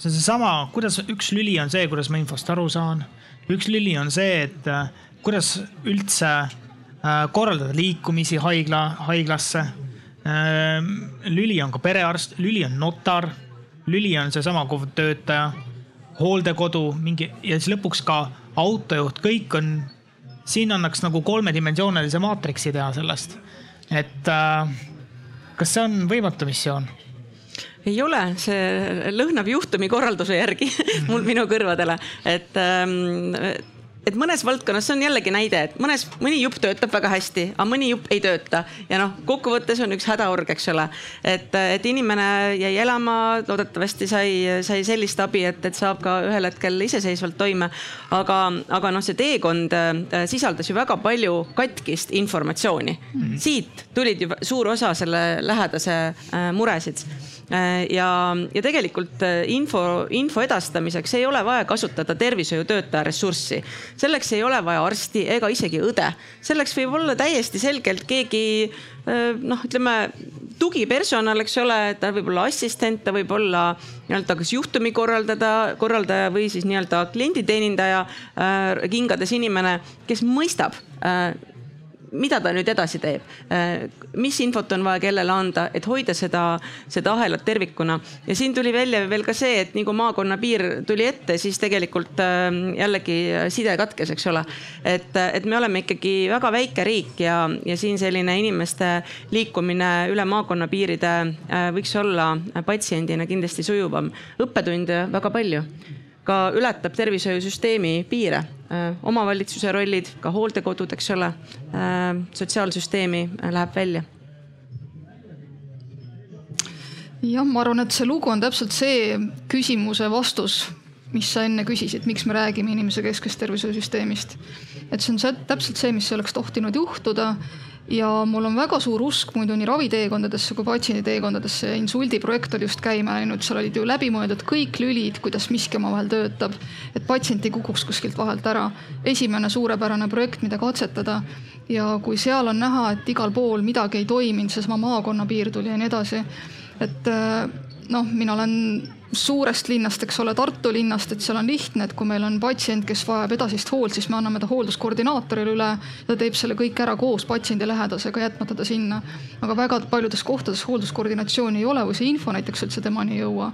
see on seesama, kuidas üks lüli on see, kuidas ma infost aru saan. üks lüli on see, et äh, kuidas üldse äh, korraldada liikumisi haigla, haiglasse. Ähm, lüli on ka perearst, lüli on notar, lüli on seesama töötaja, hooldekodu, mingi ja siis lõpuks ka autojuht, kõik on, siin annaks nagu kolmedimensioonilise maatriksi teha sellest. et äh, kas see on võimatu missioon? ei ole, see lõhnab juhtumikorralduse järgi [laughs] mul, minu kõrvadele, et ähm, et mõnes valdkonnas, see on jällegi näide, et mõnes, mõni jupp töötab väga hästi, aga mõni jupp ei tööta ja noh, kokkuvõttes on üks hädaorg, eks ole. et, et inimene jäi elama, loodetavasti sai, sai sellist abi, et, et saab ka ühel hetkel iseseisvalt toime. aga, aga noh, see teekond äh, sisaldas ju väga palju katkist informatsiooni mm. -hmm. siit tulid ju suur osa selle lähedase äh, muresid ja, ja tegelikult äh, info, info edastamiseks ei ole vaja kasutada tervishoiutöötaja ressurssi. selleks ei ole vaja arsti ega isegi õde. selleks võib olla täiesti selgelt keegi äh, noh, ütleme tugipersonal, eks ole, ta võib olla assistent, ta võib olla nii-öelda kas juhtumi korraldada, korraldaja või siis nii-öelda klienditeenindaja äh, kingades inimene, kes mõistab äh, mida ta nüüd edasi teeb, äh, mis infot on vaja kellele anda, et hoida seda, seda ahelat tervikuna. ja siin tuli välja veel ka see, et nii kui maakonna piir tuli ette, siis tegelikult äh, jällegi side katkes, eks ole. et, et me oleme ikkagi väga väike riik ja, ja siin selline inimeste liikumine üle maakonna piiride äh, võiks olla patsiendina kindlasti sujuvam. õppetunde väga palju ka ületab tervishoiusüsteemi piire. Äh, omavalitsuse rollid, ka hooldekodud, eks ole, äh, sotsiaalsüsteemi äh, läheb välja. Jah, ma arvan, et see lugu on täpselt see küsimuse vastus, mis sa enne küsisid, miks me räägime inimese kesksest tervishoiusüsteemist. et see on see, täpselt see, mis oleks tohtinud juhtuda ja mul on väga suur usk muidu nii raviteekondadesse kui patsienditeekondadesse. insuldi projekt oli just käima läinud, seal olid ju läbimõeldud kõik lülid, kuidas miski omavahel töötab, et patsient ei kukuks kuskilt vahelt ära. esimene suurepärane projekt, mida katsetada ja kui seal on näha, et igal pool midagi ei toiminud, seesama maakonnapiir tuli ja nii edasi. et noh, mina olen suurest linnast, eks ole, Tartu linnast, et seal on lihtne, et kui meil on patsient, kes vajab edasist hoolt, siis me anname ta hoolduskoordinaatorile üle. ta teeb selle kõik ära koos patsiendi lähedasega, jätmata ta sinna. aga väga paljudes kohtades hoolduskoordinatsiooni ei ole või see info näiteks üldse temani ei jõua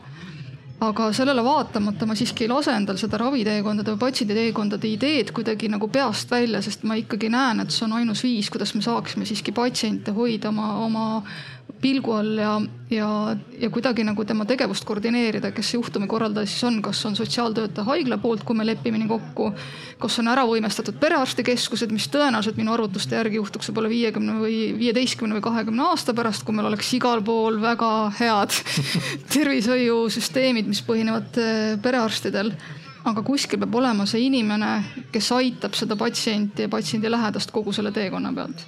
aga sellele vaatamata ma siiski ei lase endal seda raviteekondade või patsienditeekondade ideed kuidagi nagu peast välja, sest ma ikkagi näen, et see on ainus viis, kuidas me saaksime siiski patsiente hoida oma, oma pilgu all ja, ja, ja kuidagi nagu tema tegevust koordineerida, kes see juhtumikorraldaja siis on, kas on sotsiaaltöötaja haigla poolt, kui me lepime nii kokku. kas on ära võimestatud perearstikeskused, mis tõenäoliselt minu arvutuste järgi juhtuks võib-olla viiekümne või viieteistkümne või kahekümne aasta pärast, kui meil oleks igal pool väga head [laughs] tervishoiusüsteemid, mis põhinevad eh, perearstidel aga kuskil peab olema see inimene, kes aitab seda patsienti ja patsiendi lähedast kogu selle teekonna pealt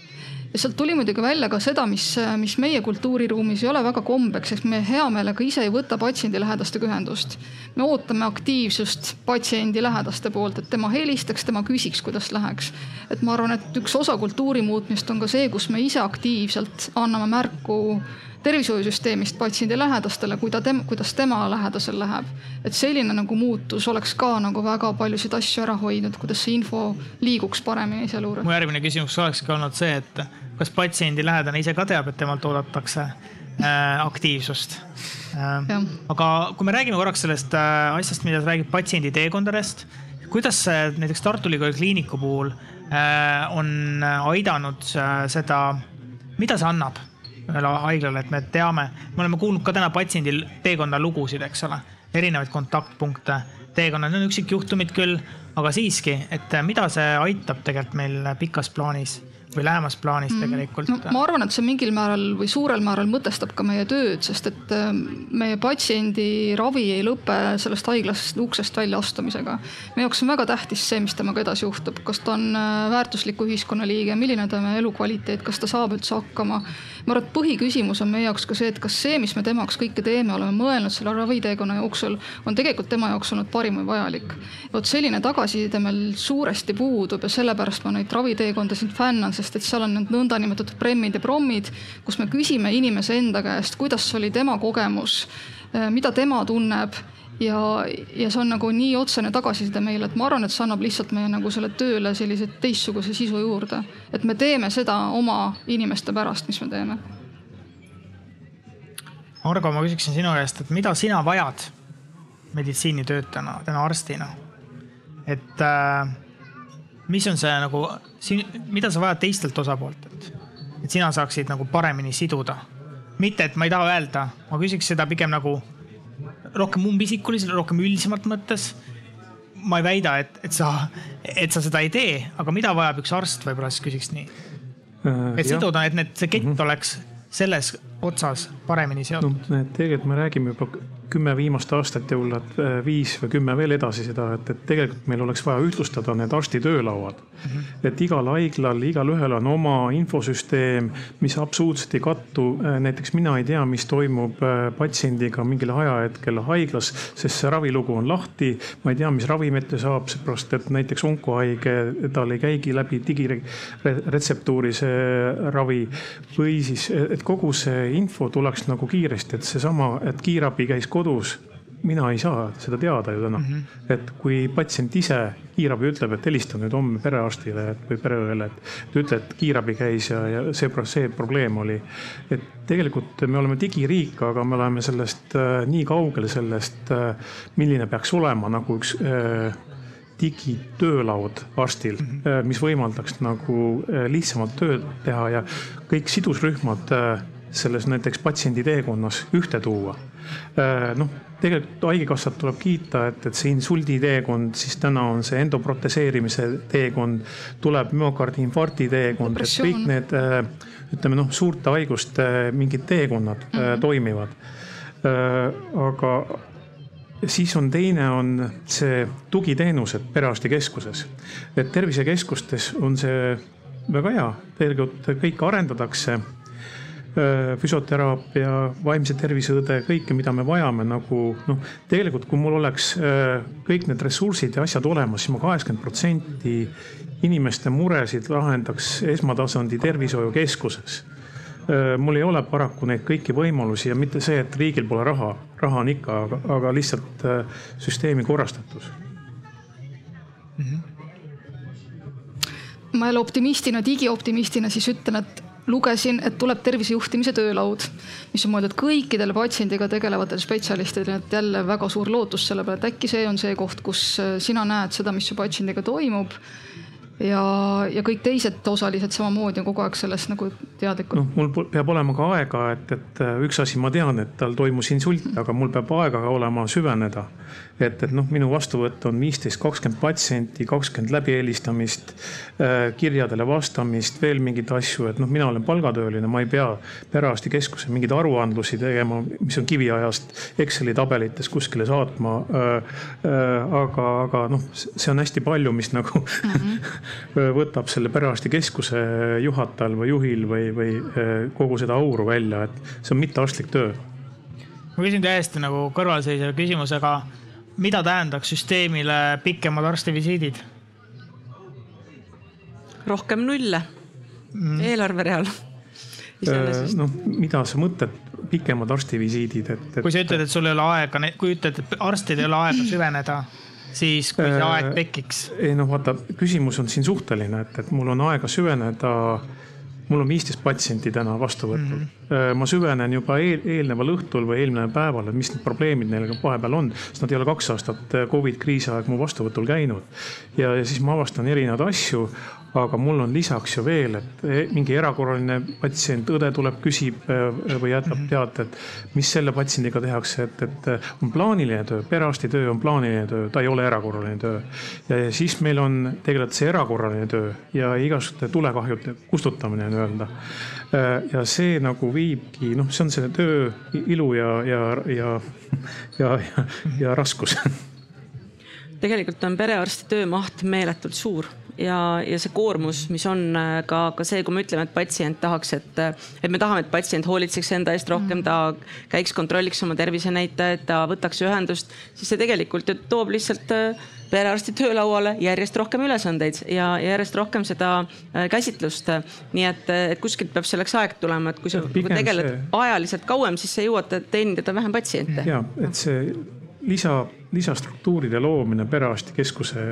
ja sealt tuli muidugi välja ka seda, mis, mis meie kultuuriruumis ei ole väga kombeks, ehk me hea meelega ise ei võta patsiendi lähedastega ühendust. me ootame aktiivsust patsiendi lähedaste poolt, et tema helistaks, tema küsiks, kuidas läheks. et ma arvan, et üks osa kultuuri muutmist on ka see, kus me ise aktiivselt anname märku tervishoiusüsteemist patsiendi lähedastele, kui ta tem-, kuidas tema lähedasel läheb. et selline nagu muutus oleks ka nagu väga paljusid asju ära hoidnud, kuidas see info liiguks paremini sealjuures. mu järgmine küsimus olekski olnud see, et kas patsiendi lähedane ise ka teab, et temalt oodatakse äh, aktiivsust äh,? aga kui me räägime korraks sellest äh, asjast, mida räägib patsiendi teekondadest, kuidas see näiteks Tartu Ülikooli Kliiniku puhul äh, on aidanud äh, seda, mida see annab? Ühele haiglale, et me teame, me oleme kuulnud ka täna patsiendil teekonna lugusid, eks ole, erinevaid kontaktpunkte, teekonnad, on üksikjuhtumid küll, aga siiski, et mida see aitab tegelikult meil pikas plaanis või lähemas plaanis mm. tegelikult no,? ma arvan, et see mingil määral või suurel määral mõtestab ka meie tööd, sest et äh, meie patsiendi ravi ei lõpe sellest haiglast uksest välja astumisega. meie jaoks on väga tähtis see, mis temaga edasi juhtub, kas ta on äh, väärtusliku ühiskonnaliige, milline tema elukvaliteet, kas ta saab üldse hakkama. Ma arvan, et põhiküsimus on meie jaoks ka see, et kas see, mis me tema jaoks kõike teeme, oleme mõelnud selle raviteekonna jooksul, on tegelikult tema jaoks olnud parim või vajalik. vot selline tagasiside meil suuresti puudub ja sellepärast ma neid raviteekondasid fännan sest et seal on need nõndanimetatud premmid ja prommid, kus me küsime inimese enda käest, kuidas oli tema kogemus, mida tema tunneb ja, ja see on nagu nii otsene tagasiside meile, et ma arvan, et see annab lihtsalt meie nagu selle tööle sellise teistsuguse sisu juurde. et me teeme seda oma inimeste pärast, mis me teeme. Argo, ma küsiksin sinu käest, et mida sina vajad meditsiinitöötajana, täna arstina? et äh, mis on see nagu, mida sa vajad teistelt osapooltelt, et sina saaksid nagu paremini siduda? mitte, et ma ei taha öelda, ma küsiks seda pigem nagu rohkem umbisikuliselt, rohkem üldisemalt mõttes. ma ei väida, et, et sa, et sa seda ei tee, aga mida vajab üks arst, võib-olla siis küsiks nii. Äh, et siduda, et need, see kett mm -hmm. oleks selles otsas paremini seotud no,? tegelikult me räägime juba kümme viimast aastat ja võib-olla äh, viis või kümme veel edasi seda, et, et tegelikult meil oleks vaja ühtlustada need arsti töölauad mm. -hmm. et igal haiglal, igalühel on oma infosüsteem, mis absoluutselt ei kattu. Äh, näiteks mina ei tea, mis toimub äh, patsiendiga mingil ajahetkel haiglas, sest see ravilugu on lahti. ma ei tea, mis ravimit ta saab, seepärast et näiteks onkohaige, tal ei käigi läbi digiretseptuuri see ravi või siis, et kogu see info tuleks nagu kiiresti, et seesama, et kiirabi käis kodus, mina ei saa seda teada ju täna mm. -hmm. et kui patsient ise, kiirabi ütleb, et helista nüüd homme perearstile või pereõele, et ütle, et kiirabi käis ja, ja see, see probleem oli. et tegelikult me oleme digiriik, aga me oleme sellest äh, nii kaugel sellest äh,, milline peaks olema nagu üks äh, digitöölaud arstil mm, -hmm. mis võimaldaks nagu äh, lihtsamalt tööd teha ja kõik sidusrühmad äh, selles näiteks patsiendi teekonnas ühte tuua. Äh, noh, tegelikult Haigekassat tuleb kiita, et, et see insuldi teekond, siis täna on see endoproteseerimise teekond, tuleb müokardi infarkti teekond, et kõik need äh, ütleme noh, suurte haiguste mingid teekonnad mm -hmm. toimivad. aga siis on teine, on see tugiteenused perearstikeskuses. et tervisekeskustes on see väga hea, tegelikult kõike arendatakse füsioteraapia, vaimse tervise õde, kõike, mida me vajame nagu noh, tegelikult kui mul oleks äh, kõik need ressursid ja asjad olemas, siis ma kaheksakümmend protsenti inimeste muresid lahendaks esmatasandi tervishoiukeskuses. Äh, mul ei ole paraku neid kõiki võimalusi ja mitte see, et riigil pole raha, raha on ikka, aga, aga lihtsalt süsteemi korrastatus mm. -hmm ma jälle optimistina, digioptimistina siis ütlen, et lugesin, et tuleb tervisejuhtimise töölaud, mis on mõeldud kõikidele patsiendiga tegelevatele spetsialistidele, et jälle väga suur lootus selle peale, et äkki see on see koht, kus äh, sina näed seda, mis su patsiendiga toimub ja, ja kõik teised osalised samamoodi on kogu aeg sellest nagu teadlikud. noh, mul peab olema ka aega, et, et äh, üks asi, ma tean, et tal toimus insult, aga mul peab aega olema süveneda. Et, et noh, minu vastuvõtt on viisteist, kakskümmend patsienti, kakskümmend läbielistamist, äh, kirjadele vastamist, veel mingeid asju, et noh, mina olen palgatööline, ma ei pea perearstikeskuse mingeid aruandlusi tegema, mis on kiviajast Exceli tabelites kuskile saatma. Äh, aga, aga noh, see on hästi palju, mis nagu mm -hmm [laughs] võtab selle perearstikeskuse juhatajal või juhil või, või kogu seda auru välja, et see on mittearstlik töö. ma küsin täiesti nagu kõrvalseisva küsimuse, aga mida tähendaks süsteemile pikemad arstivisiidid? rohkem nulle mm. eelarvereal noh, mida sa mõtled, pikemad arstivisiidid, et, et. kui sa ütled, et sul ei ole aega, kui ütled, et arstidel ei ole aega süveneda, siis kui see aeg tekiks? ei noh, vaata, küsimus on siin suhteline, et, et mul on aega süveneda mul on viisteist patsienti täna vastuvõtul mm. -hmm. ma süvenen juba eel, eelneval õhtul või eelneval päeval, et mis need probleemid neil vahepeal on, sest nad ei ole kaks aastat Covid kriisi aeg mu vastuvõtul käinud. ja, ja siis ma avastan erinevaid asju, aga mul on lisaks ju veel, et e, mingi erakorraline patsient, õde tuleb, küsib e, või jätab -hmm. teate, et mis selle patsiendiga tehakse, et, et on plaaniline töö, perearsti töö on plaaniline töö, ta ei ole erakorraline töö. ja siis meil on tegelikult see erakorraline töö ja igasuguste tulekahjude kustutamine nii-öelda. E, ja see nagu viibki, noh, see on selle töö ilu ja, ja, ja, ja, ja, ja raskus [laughs] tegelikult on perearsti töömaht meeletult suur ja, ja see koormus, mis on äh, ka, ka see, kui me ütleme, et patsient tahaks, et, äh, et me tahame, et patsient hoolitseks enda eest rohkem, ta käiks, kontrolliks oma tervisenäitajaid, ta võtaks ühendust, siis see tegelikult ju toob lihtsalt äh, perearsti töölauale järjest rohkem ülesandeid ja järjest rohkem seda käsitlust. nii et, et kuskilt peab selleks aeg tulema, et kui sa ja, tegeled see... ajaliselt kauem, siis sa jõuad teenindada vähem patsiente. ja, et see lisa, lisastruktuuride loomine perearstikeskuse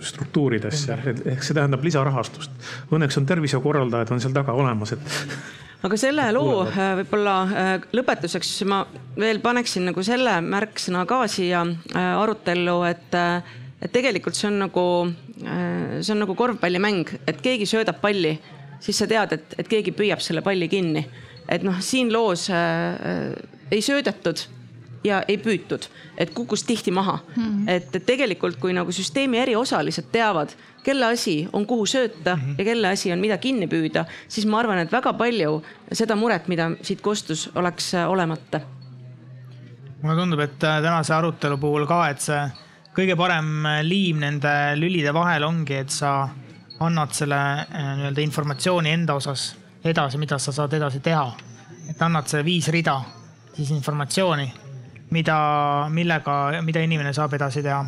struktuuridesse, ehk see tähendab lisarahastust. Õnneks on tervishoiukorraldajad on seal taga olemas, et [laughs] aga selle loo äh, võib-olla äh, lõpetuseks ma veel paneksin nagu selle märksõna ka siia äh, arutellu, et, et tegelikult see on nagu, see on nagu korvpallimäng, et keegi söödab palli, siis sa tead, et, et keegi püüab selle palli kinni. et noh, siin loos äh, ei söödetud ja ei püütud, et kukkus tihti maha mm. -hmm. et, tegelikult, kui nagu süsteemi eri osalised teavad, kelle asi on kuhu sööta mm -hmm. ja kelle asi on mida kinni püüda, siis ma arvan, et väga palju seda muret, mida siit kostus, oleks äh, olemata. mulle tundub, et äh, tänase arutelu puhul ka, et see kõige parem äh, liim nende lülide vahel ongi, et sa annad selle nii-öelda informatsiooni enda osas edasi, mida sa saad edasi teha. et annad selle viis rida siis informatsiooni mida, millega, mida inimene saab edasi teha.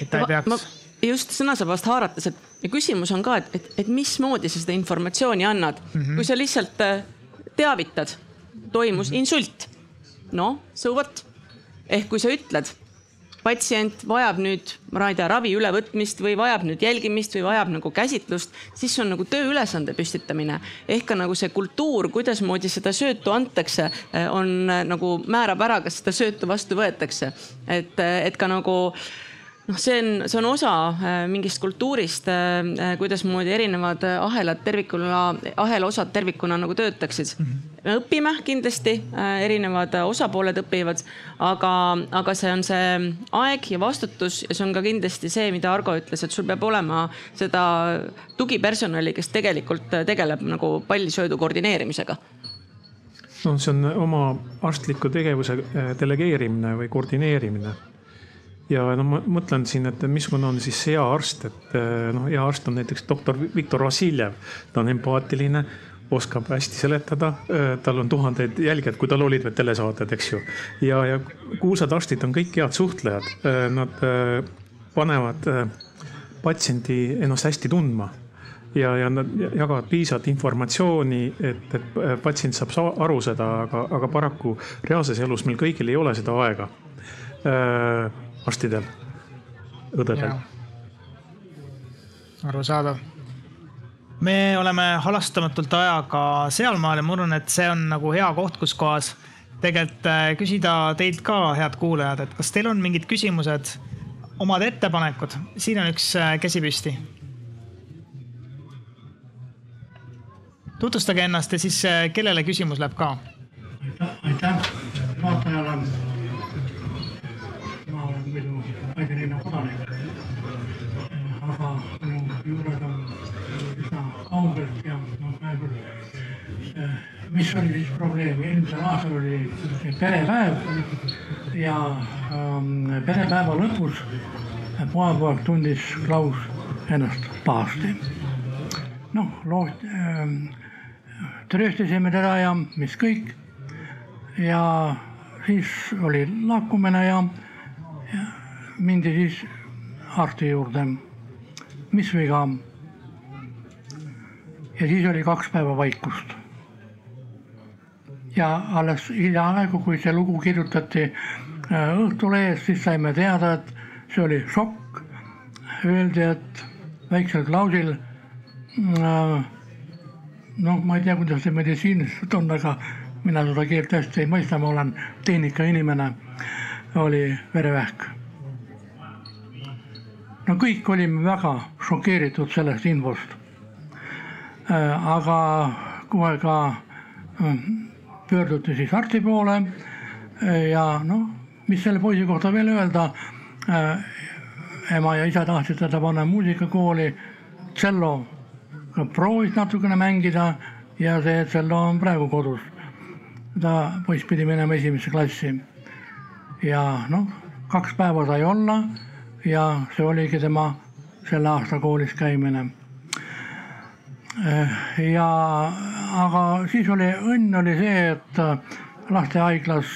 et ta ei peaks. just sõnasabast haarates, et küsimus on ka, et, et, et mismoodi sa seda informatsiooni annad mm. -hmm. kui sa lihtsalt äh, teavitad, toimus mm -hmm. insult. no so what. ehk kui sa ütled patsient vajab nüüd, ma ei tea, ravi ülevõtmist või vajab nüüd jälgimist või vajab nagu käsitlust, siis on nagu tööülesande püstitamine. ehk ka nagu see kultuur, kuidasmoodi seda söötu antakse, eh, on eh, nagu määrab ära, kas seda söötu vastu võetakse. et, eh, et ka nagu noh, see on, see on osa äh, mingist kultuurist, äh, äh, kuidasmoodi erinevad ahelad tervikuna, ahela osad tervikuna nagu töötaksid mm. -hmm. me õpime kindlasti, erinevad osapooled õpivad, aga, aga see on see aeg ja vastutus ja see on ka kindlasti see, mida Argo ütles, et sul peab olema seda tugipersonali, kes tegelikult tegeleb nagu pallisöödu koordineerimisega no see on oma arstliku tegevuse delegeerimine või koordineerimine ja no ma mõtlen siin, et missugune on siis hea arst, et eh, noh, hea arst on näiteks doktor Viktor Vassiljev, ta on empaatiline oskab hästi seletada, eh, tal on tuhandeid jälgijaid, kui tal olid veel telesaated, eks ju. ja, ja kuulsad arstid on kõik head suhtlejad, eh, nad panevad patsiendi ennast hästi tundma. Ja, ja nad jagavad piisavalt informatsiooni, et, et patsient saab aru seda, aga, aga paraku reaalses elus meil kõigil ei ole seda aega arstidel, õdedel. arusaadav. me oleme halastamatult ajaga sealmaal ja ma arvan, et see on nagu hea koht, kus kohas tegelikult äh, küsida teilt ka, head kuulajad, et kas teil on mingid küsimused, omad ettepanekud, siin on üks äh, käsi püsti. tutvustage ennast ja siis äh, kellele küsimus läheb ka. aitäh, aitäh mis oli siis probleem, eelmisel aastal oli perepäev ja ähm, perepäeva lõpus pojapoeg tundis Klaus, ennast pahasti. noh, loot- äh,, trööstasime teda ja mis kõik. ja siis oli lakkumine ja, ja mindi siis arsti juurde. Mis viga? ja siis oli kaks päeva vaikust. ja alles hiljaaegu, kui see lugu kirjutati äh, Õhtulehes, siis saime teada, et see oli šokk. Öeldi, et väiksel Klausil äh, noh, ma ei tea, kuidas see meditsiiniliselt on, aga mina seda keelt hästi ei mõista, ma olen tehnikainimene, oli verevähk. No kõik olime väga šokeeritud sellest infost. Äh, aga kohe ka äh, pöörduti siis arsti poole äh, ja noh, mis selle poisi kohta veel öelda. ema ja isa tahtsid teda panna muusikakooli, tšello ka proovis natukene mängida ja see tšello on praegu kodus. ta poiss pidi minema esimesse klassi. ja noh, kaks päeva sai olla ja see oligi tema selle aasta koolis käimine. ja aga siis oli, õnn oli see, et lastehaiglas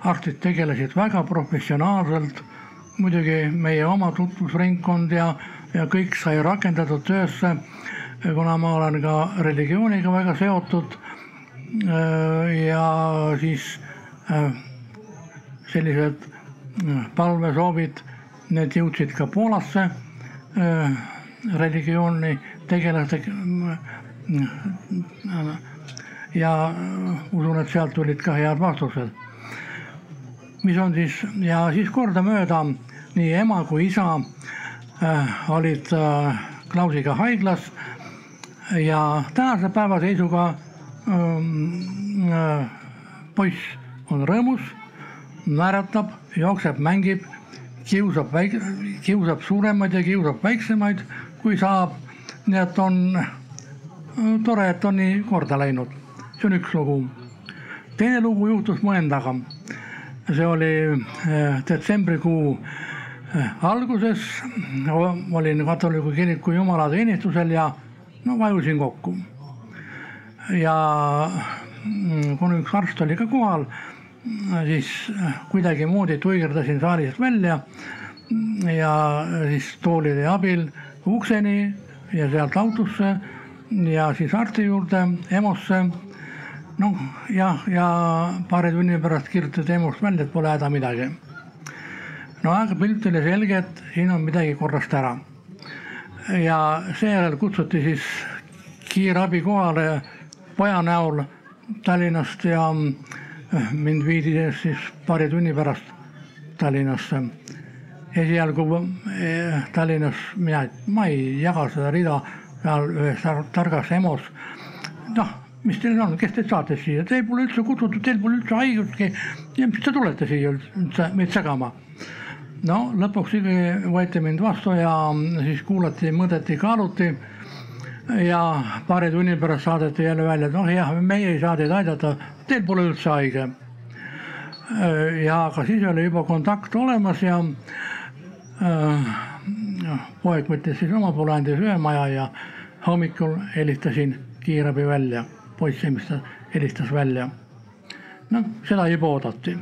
arstid tegelesid väga professionaalselt. muidugi meie oma tutvusringkond ja, ja kõik sai rakendatud töösse kuna ma olen ka religiooniga väga seotud. ja siis sellised palvesoovid, need jõudsid ka Poolasse religiooni tegelase. ja usun, et sealt tulid ka head vastused. mis on siis ja siis kordamööda nii ema kui isa olid Klausiga haiglas ja tänase päeva seisuga ähm, äh, poiss on rõõmus, naeratab, jookseb, mängib, kiusab väik-, kiusab suuremaid ja kiusab väiksemaid, kui saab. nii et on äh, tore, et on nii korda läinud. see on üks lugu. teine lugu juhtus mu endaga. see oli äh, detsembrikuu äh, alguses, olin katoliku kiriku jumalateenistusel ja no vajusin kokku. ja mm, kuna üks arst oli ka kohal, siis kuidagimoodi tuigerdasin saalist välja ja siis toolide abil ukseni ja sealt autosse ja siis arsti juurde, EMO-sse. noh, jah, ja paari tunni pärast kirjutati EMO-st välja, et pole häda midagi. no aga pilt oli selge, et siin on midagi korrast ära ja seejärel kutsuti siis kiirabi kohale poja näol Tallinnast ja eh, mind viidi siis paari tunni pärast Tallinnasse. esialgu eh, Tallinnas mina, ma ei jaga seda rida seal ühes targas EMO-s. noh, mis teil on, kes teid saatis siia, teil pole üldse kutsutud, teil pole üldse haigustki. ja mis te tulete siia üldse meid segama no lõpuks ikkagi võeti mind vastu ja siis kuulati, mõõdeti, kaaluti. Ja paari tunni pärast saadeti jälle välja, et noh jah, meie ei saa teid aidata, teil pole üldse haige. ja aga siis oli juba kontakt olemas ja äh, poeg võttis siis oma poole, andis sööma ja hommikul helistasin kiirabi välja, poiss helistas välja. noh, seda juba oodati,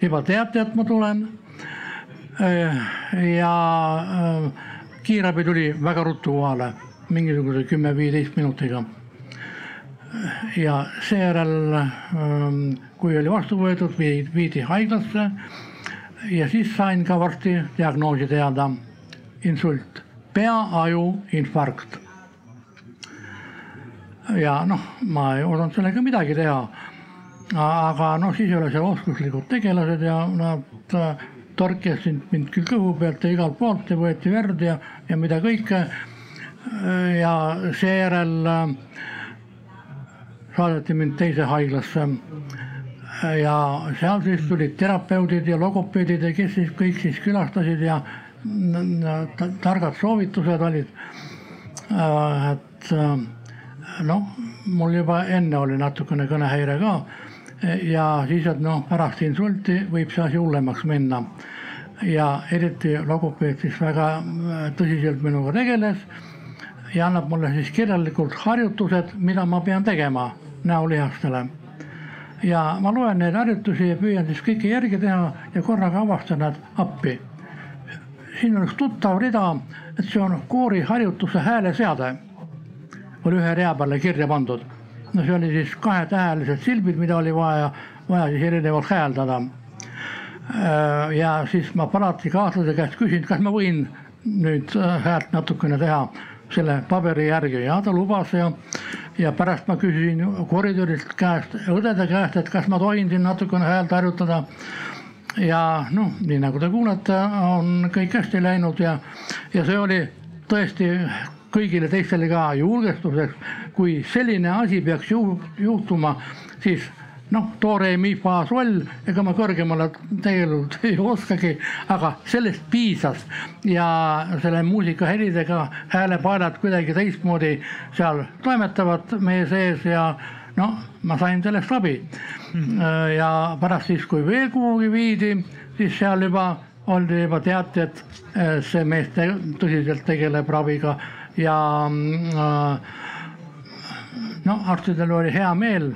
juba teati, et ma tulen ja kiirabi tuli väga ruttu kohale, mingisuguse kümme-viieteist minutiga. ja seejärel, kui oli vastu võetud, viidi haiglasse ja siis sain ka varsti diagnoosi teada. insult, pea-aju infarkt. ja noh, ma ei osanud sellega midagi teha. aga noh, siis olid seal oskuslikud tegelased ja nad torkisid mind küll kõhu pealt ja igalt poolt ja võeti verd ja, ja mida kõike. Ja seejärel äh, saadeti mind teise haiglasse. ja seal siis tulid terapeudid ja logopeedid ja kes siis kõik siis külastasid ja targad soovitused olid. Äh, et äh, noh, mul juba enne oli natukene kõnehäire ka ja siis, et noh, pärast insulti võib see asi hullemaks minna. ja eriti logopeed siis väga tõsiselt minuga tegeles ja annab mulle siis kirjalikult harjutused, mida ma pean tegema näolihastele. ja ma loen neid harjutusi ja püüan siis kõike järgi teha ja korraga avastan nad appi. siin on üks tuttav rida, et see on kooriharjutuse hääleseade. oli ühe rea peale kirja pandud. no see oli siis kahetähelised silbid, mida oli vaja, vaja siis erinevalt hääldada Äh, ja siis ma palatikaaslase käest küsin, kas ma võin nüüd äh, häält natukene teha selle paberi järgi ja ta lubas ja, ja pärast ma küsisin koridorilt käest, õdede käest, et kas ma tohin siin natukene häält harjutada. ja noh, nii nagu te kuulete, on kõik hästi läinud ja, ja see oli tõesti kõigile teistele ka julgestuseks, kui selline asi peaks juhtuma, siis noh, tore mi fa sol, ega ma kõrgemale tegelikult ei oskagi, aga sellest piisas. Ja selle muusikahelidega häälepaelad kuidagi teistmoodi seal toimetavad meie sees ja noh, ma sain sellest abi. Mm. ja pärast siis, kui veel kuhugi viidi, siis seal juba oldi juba teati, et äh, see mees te tõsiselt tegeleb raviga. Ja äh, noh, arstidel oli hea meel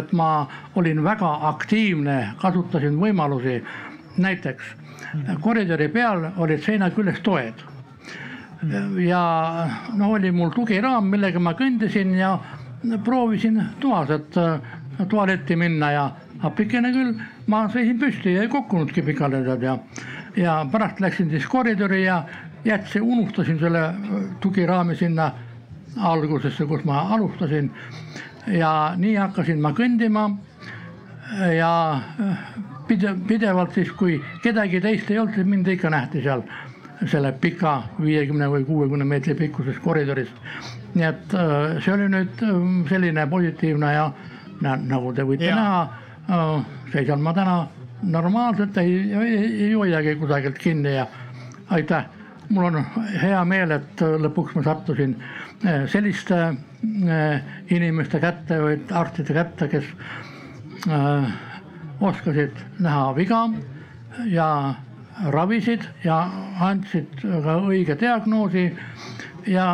et ma olin väga aktiivne, kasutasin võimalusi. näiteks koridori peal olid seina küljes toed. ja noh, oli mul tugiraam, millega ma kõndisin ja proovisin toas, et tualetti minna ja appikene küll, ma seisin püsti ja ei kukkunudki pikali tead ja, ja pärast läksin siis koridori ja jätsin, unustasin selle tugiraami sinna algusesse, kus ma alustasin ja nii hakkasin ma kõndima ja pidev, pidevalt siis, kui kedagi teist ei olnud, siis mind ikka nähti seal selle pika viiekümne või kuuekümne meetri pikkuses koridoris. nii et äh, see oli nüüd äh, selline positiivne ja nagu te võite ja. näha, äh, seisan ma täna normaalselt, ei, ei, ei hoiagi kusagilt kinni ja aitäh. Mul on hea meel, et lõpuks ma sattusin selliste Äh, inimeste kätte või arstide kätte, kes äh, oskasid näha viga ja ravisid ja andsid ka õige diagnoosi. ja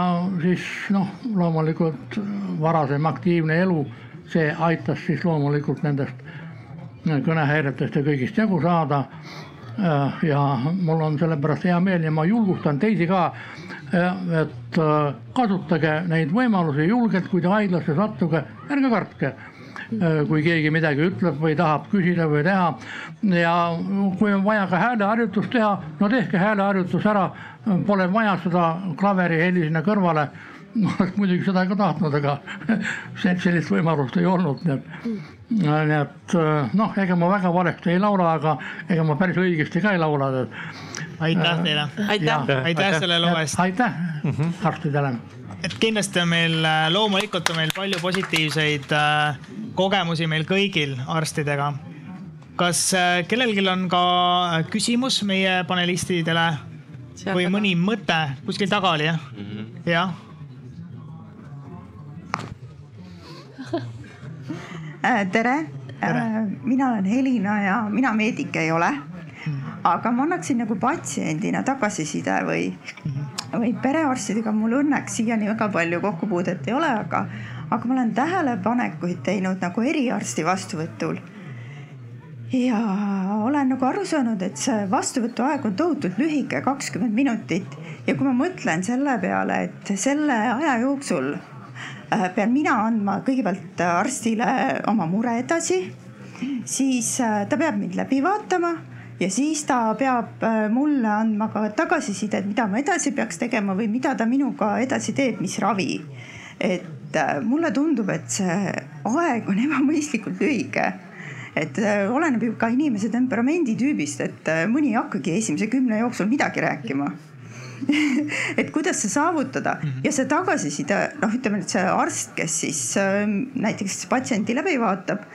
siis noh, loomulikult varasem aktiivne elu, see aitas siis loomulikult nendest kõnehäiretest ja kõigist jagu saada. Äh, ja mul on sellepärast hea meel ja ma julgustan teisi ka et äh, kasutage neid võimalusi julgelt, kui te haiglasse sattuge, ärge kartke äh, kui keegi midagi ütleb või tahab küsida või teha. ja kui on vaja ka hääleharjutust teha, no tehke hääleharjutus ära, pole vaja seda klaveriheli sinna kõrvale. Ma oleks muidugi seda ka tahtnud, aga [laughs] sellist võimalust ei olnud, nii et, nii et äh, noh, ega ma väga valesti ei laula, aga ega ma päris õigesti ka ei laula aitäh teile. aitäh, aitäh selle loo eest. aitäh -hmm. arstidele. et kindlasti on meil äh, loomulikult on meil palju positiivseid äh, kogemusi meil kõigil arstidega. kas äh, kellelgi on ka küsimus meie panelistidele või mõni mõte kuskil taga oli jah mm -hmm.? jah tere, tere., mina olen Helina ja mina meedik ei ole. Aga ma annaksin nagu patsiendina tagasiside või, või perearstidega mul õnneks siiani väga palju kokkupuudet ei ole, aga, aga ma olen tähelepanekuid teinud nagu eriarsti vastuvõtul. ja olen nagu aru saanud, et see vastuvõtuaeg on tohutult lühike, kakskümmend minutit. Ja kui ma mõtlen selle peale, et selle aja jooksul äh, pean mina andma kõigepealt arstile oma mure edasi, siis äh, ta peab mind läbi vaatama ja siis ta peab äh, mulle andma ka tagasisidet, mida ma edasi peaks tegema või mida ta minuga edasi teeb, mis ravi. et äh, mulle tundub, et see aeg on [laughs] ebamõistlikult lühike. Et äh, oleneb ju ka inimese temperamenditüübist, et mõni ei hakkagi esimese kümne jooksul midagi rääkima [laughs] et kuidas see saavutada mhm. ja see tagasiside, noh, ütleme nüüd see arst, kes siis näiteks patsiendi läbi vaatab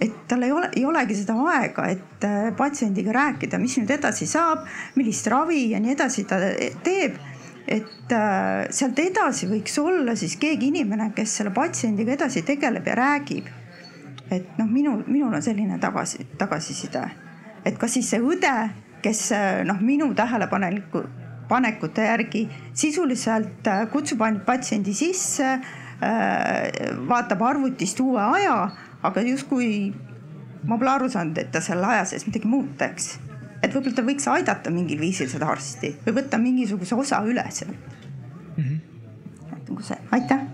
et tal ei ole, ei olegi seda aega, et äh, patsiendiga rääkida, mis nüüd edasi saab, millist ravi ja nii edasi ta teeb. et äh, sealt edasi võiks olla siis keegi inimene, kes selle patsiendiga edasi tegeleb ja räägib. et noh, minul, minul on selline tagasi, tagasiside, et kas siis see õde, kes noh, minu tähelepaneliku, panekute järgi sisuliselt kutsub ainult patsiendi sisse, vaatab arvutist uue aja, aga justkui ma pole aru saanud, et ta selle aja sees midagi muud teeks. et võib-olla ta võiks aidata mingil viisil seda arsti või võtta mingisuguse osa üle sealt mm. -hmm. nagu see, aitäh.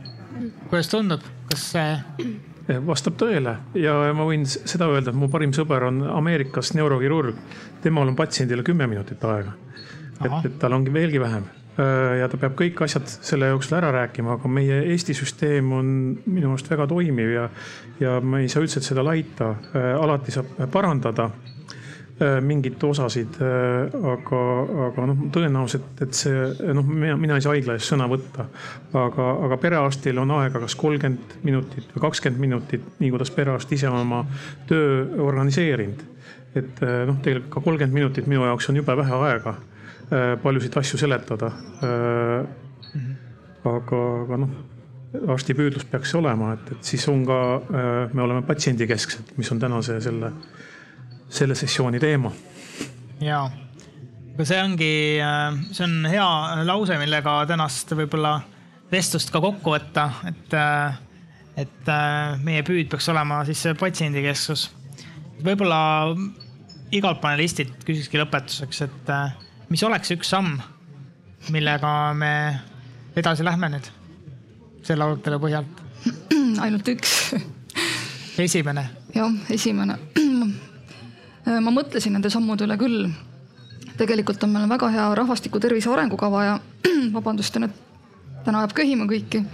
kuidas tundub, kas see vastab tõele ja ma võin seda öelda, et mu parim sõber on Ameerikas neurokirurg. temal on patsiendile kümme minutit aega. Et, et tal ongi veelgi vähem äh, ja ta peab kõik asjad selle jooksul ära rääkima, aga meie Eesti süsteem on minu arust väga toimiv ja, ja ma ei saa üldse seda laita. Alati saab parandada mingeid osasid, aga, aga noh, tõenäoliselt, et see noh, mina, mina ei saa haigla eest sõna võtta. aga, aga perearstil on aega kas kolmkümmend minutit või kakskümmend minutit, nii kuidas perearst ise on oma töö organiseerinud. et noh, tegelikult ka kolmkümmend minutit minu jaoks on jube vähe aega paljusid asju seletada. aga, aga noh arsti püüdlus peaks olema, et, et siis on ka, me oleme patsiendikesksed, mis on tänase selle selle sessiooni teema. ja, aga see ongi, äh, see on hea lause, millega tänast võib-olla vestlust ka kokku võtta, et, äh, et äh, meie püüd peaks olema siis see patsiendikesksus. võib-olla igalt panelistilt küsikski lõpetuseks, et mis oleks üks samm, millega me edasi lähme nüüd selle arutelu põhjalt? [clears throat] ainult üks esimene. jah, esimene [clears throat] ma mõtlesin nende sammude üle küll. tegelikult on meil väga hea rahvastiku tervise arengukava ja [clears throat] vabandust, et täna ajab köhima kõiki.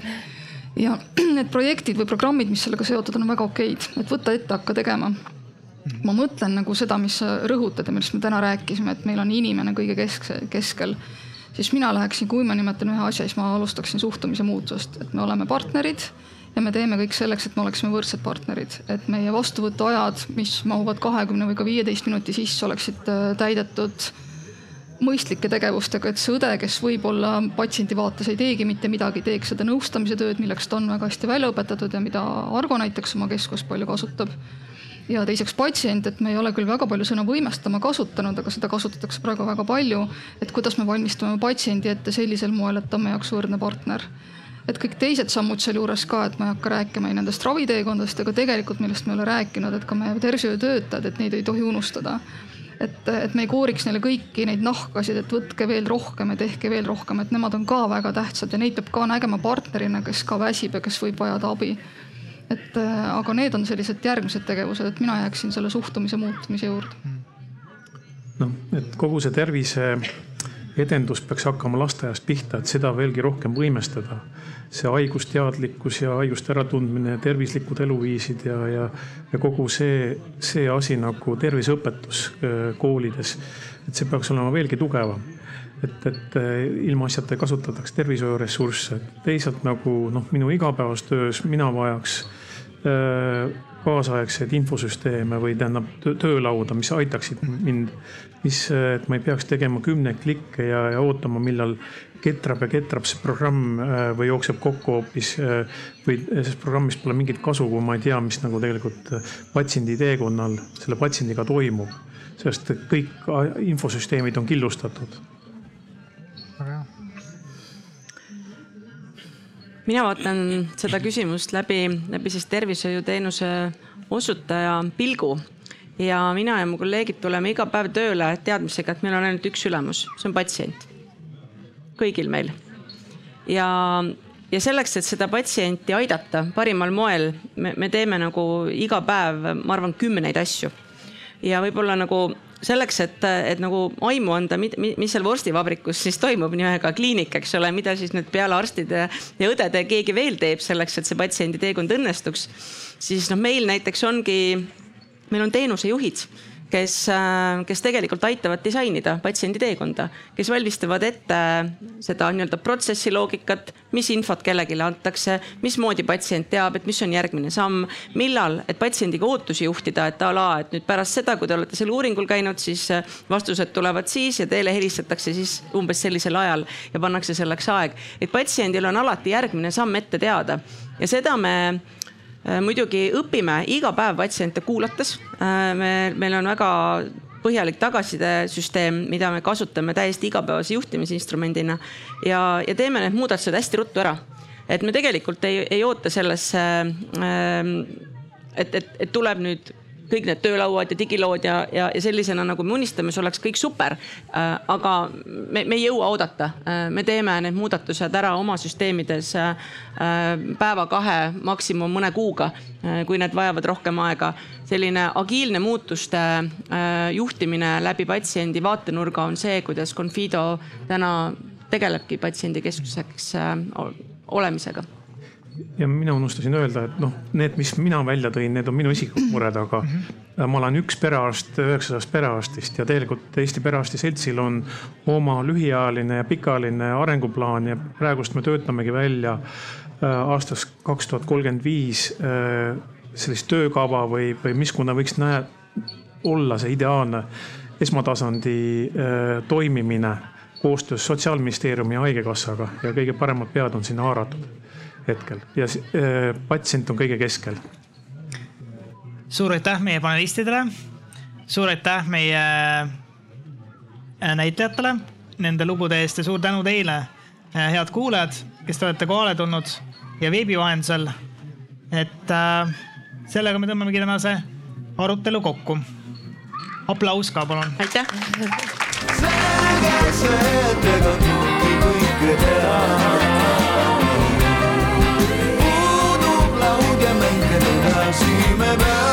ja need projektid või programmid, mis sellega seotud on, on väga okeid, et võtta ette, hakka tegema. Ma mõtlen nagu seda, mis sa rõhutad ja millest me täna rääkisime, et meil on inimene kõige keskse, keskel. Siis mina läheksin, kui ma nimetan ühe asja, siis ma alustaksin suhtumise muutusest, et me oleme partnerid ja me teeme kõik selleks, et me oleksime võrdsed partnerid, et meie vastuvõtuajad, mis mahuvad kahekümne või ka viieteist minuti sisse, oleksid äh, täidetud mõistlike tegevustega, et see õde, kes võib-olla patsiendi vaates ei teegi mitte midagi, teeks seda nõustamise tööd, milleks ta on väga hästi välja õpetatud ja mida Argo näiteks oma keskus palju kasutab. Ja teiseks patsient, et me ei ole küll väga palju sõna võimestama kasutanud, aga seda kasutatakse praegu väga palju, et kuidas me valmistume patsiendi ette sellisel moel, et ta on meie jaoks võrdne partner et kõik teised sammud sealjuures ka, et ma ei hakka rääkima ei nendest raviteekondadest ega tegelikult, millest me ei ole rääkinud, et ka meie tervishoiutöötajad, et neid ei tohi unustada. et, et me ei kooriks neile kõiki neid nahkasid, et võtke veel rohkem ja tehke veel rohkem, et nemad on ka väga tähtsad ja neid peab ka nägema partnerina, kes ka väsib ja kes võib vajada abi. Et aga need on sellised järgmised tegevused, et mina jääksin selle suhtumise muutumise juurde. noh, et kogu see tervise edendus peaks hakkama lasteaiast pihta, et seda veelgi rohkem võimestada. see haigusteadlikkus ja haiguste äratundmine, tervislikud eluviisid ja, ja, ja kogu see, see asi nagu terviseõpetus äh, koolides. et see peaks olema veelgi tugevam. et, et äh, ilmaasjata ei kasutataks tervishoiuressursse, teisalt nagu noh, minu igapäevastöös mina vajaks äh, kaasaegseid infosüsteeme või tähendab töölauda, mis aitaksid mind, mis, et ma ei peaks tegema kümneid klikke ja, ja ootama, millal ketrab ja ketrab see programm äh, või jookseb kokku hoopis äh, või sellest programmist pole mingit kasu, kui ma ei tea, mis nagu tegelikult äh, patsiendi teekonnal selle patsiendiga toimub. sest kõik infosüsteemid on killustatud mina vaatan seda küsimust läbi, läbi siis tervishoiuteenuse osutaja pilgu ja mina ja mu kolleegid tuleme iga päev tööle teadmisega, et meil on ainult üks ülemus, see on patsient. kõigil meil. ja, ja selleks, et seda patsienti aidata parimal moel, me, me teeme nagu iga päev, ma arvan, kümneid asju. ja võib-olla nagu selleks, et, et nagu aimu anda, mis seal vorstivabrikus siis toimub, nimega kliinik, eks ole, mida siis nüüd peale arstide ja õdede keegi veel teeb selleks, et see patsiendi teekond õnnestuks. siis noh, meil näiteks ongi, meil on teenusejuhid kes, äh, kes tegelikult aitavad disainida patsiendi teekonda, kes valmistavad ette seda nii-öelda protsessi loogikat, mis infot kellelegi antakse, mismoodi patsient teab, et mis on järgmine samm, millal, et patsiendiga ootusi juhtida, et a la, et nüüd pärast seda, kui te olete seal uuringul käinud, siis äh, vastused tulevad siis ja teile helistatakse siis umbes sellisel ajal ja pannakse selleks aeg. et patsiendil on alati järgmine samm ette teada ja seda me Äh, muidugi õpime iga päev patsiente kuulates. Äh, me, meil on väga põhjalik tagasisidesüsteem, mida me kasutame täiesti igapäevase juhtimisinstrumendina ja, ja teeme need muudatused hästi ruttu ära. et me tegelikult ei, ei oota sellesse, et, et, et tuleb nüüd kõik need töölauad ja digilood ja, ja, ja sellisena nagu me unistame, see oleks kõik super. aga me, me ei jõua oodata, me teeme need muudatused ära oma süsteemides päeva-kahe, maksimum mõne kuuga, kui need vajavad rohkem aega. selline agiilne muutuste juhtimine läbi patsiendi vaatenurga on see, kuidas Confido täna tegelebki patsiendikeskuseks olemisega ja mina unustasin öelda, et noh, need, mis mina välja tõin, need on minu isiklikud [clears throat] mured, aga mm -hmm. ma olen üks perearst üheksasajast perearstist ja tegelikult Eesti Perearsti Seltsil on oma lühiajaline ja pikaajaline arenguplaan ja praegust me töötamegi välja äh, aastaks kaks tuhat kolmkümmend viis äh, sellist töökava või, või missugune võiks näe, olla see ideaalne esmatasandi äh, toimimine koostöös Sotsiaalministeeriumi ja Haigekassaga ja kõige paremad pead on sinna haaratud hetkel ja äh, patsient on kõige keskel. suur aitäh meie panelistidele, suur aitäh meie äh, näitlejatele nende lugude eest ja suur tänu teile, äh, head kuulajad, kes te olete kohale tulnud ja veebi vahendusel. et äh, sellega me tõmbamegi tänase arutelu kokku. aplaus ka palun. aitäh. selge see, et ega kõike teha. about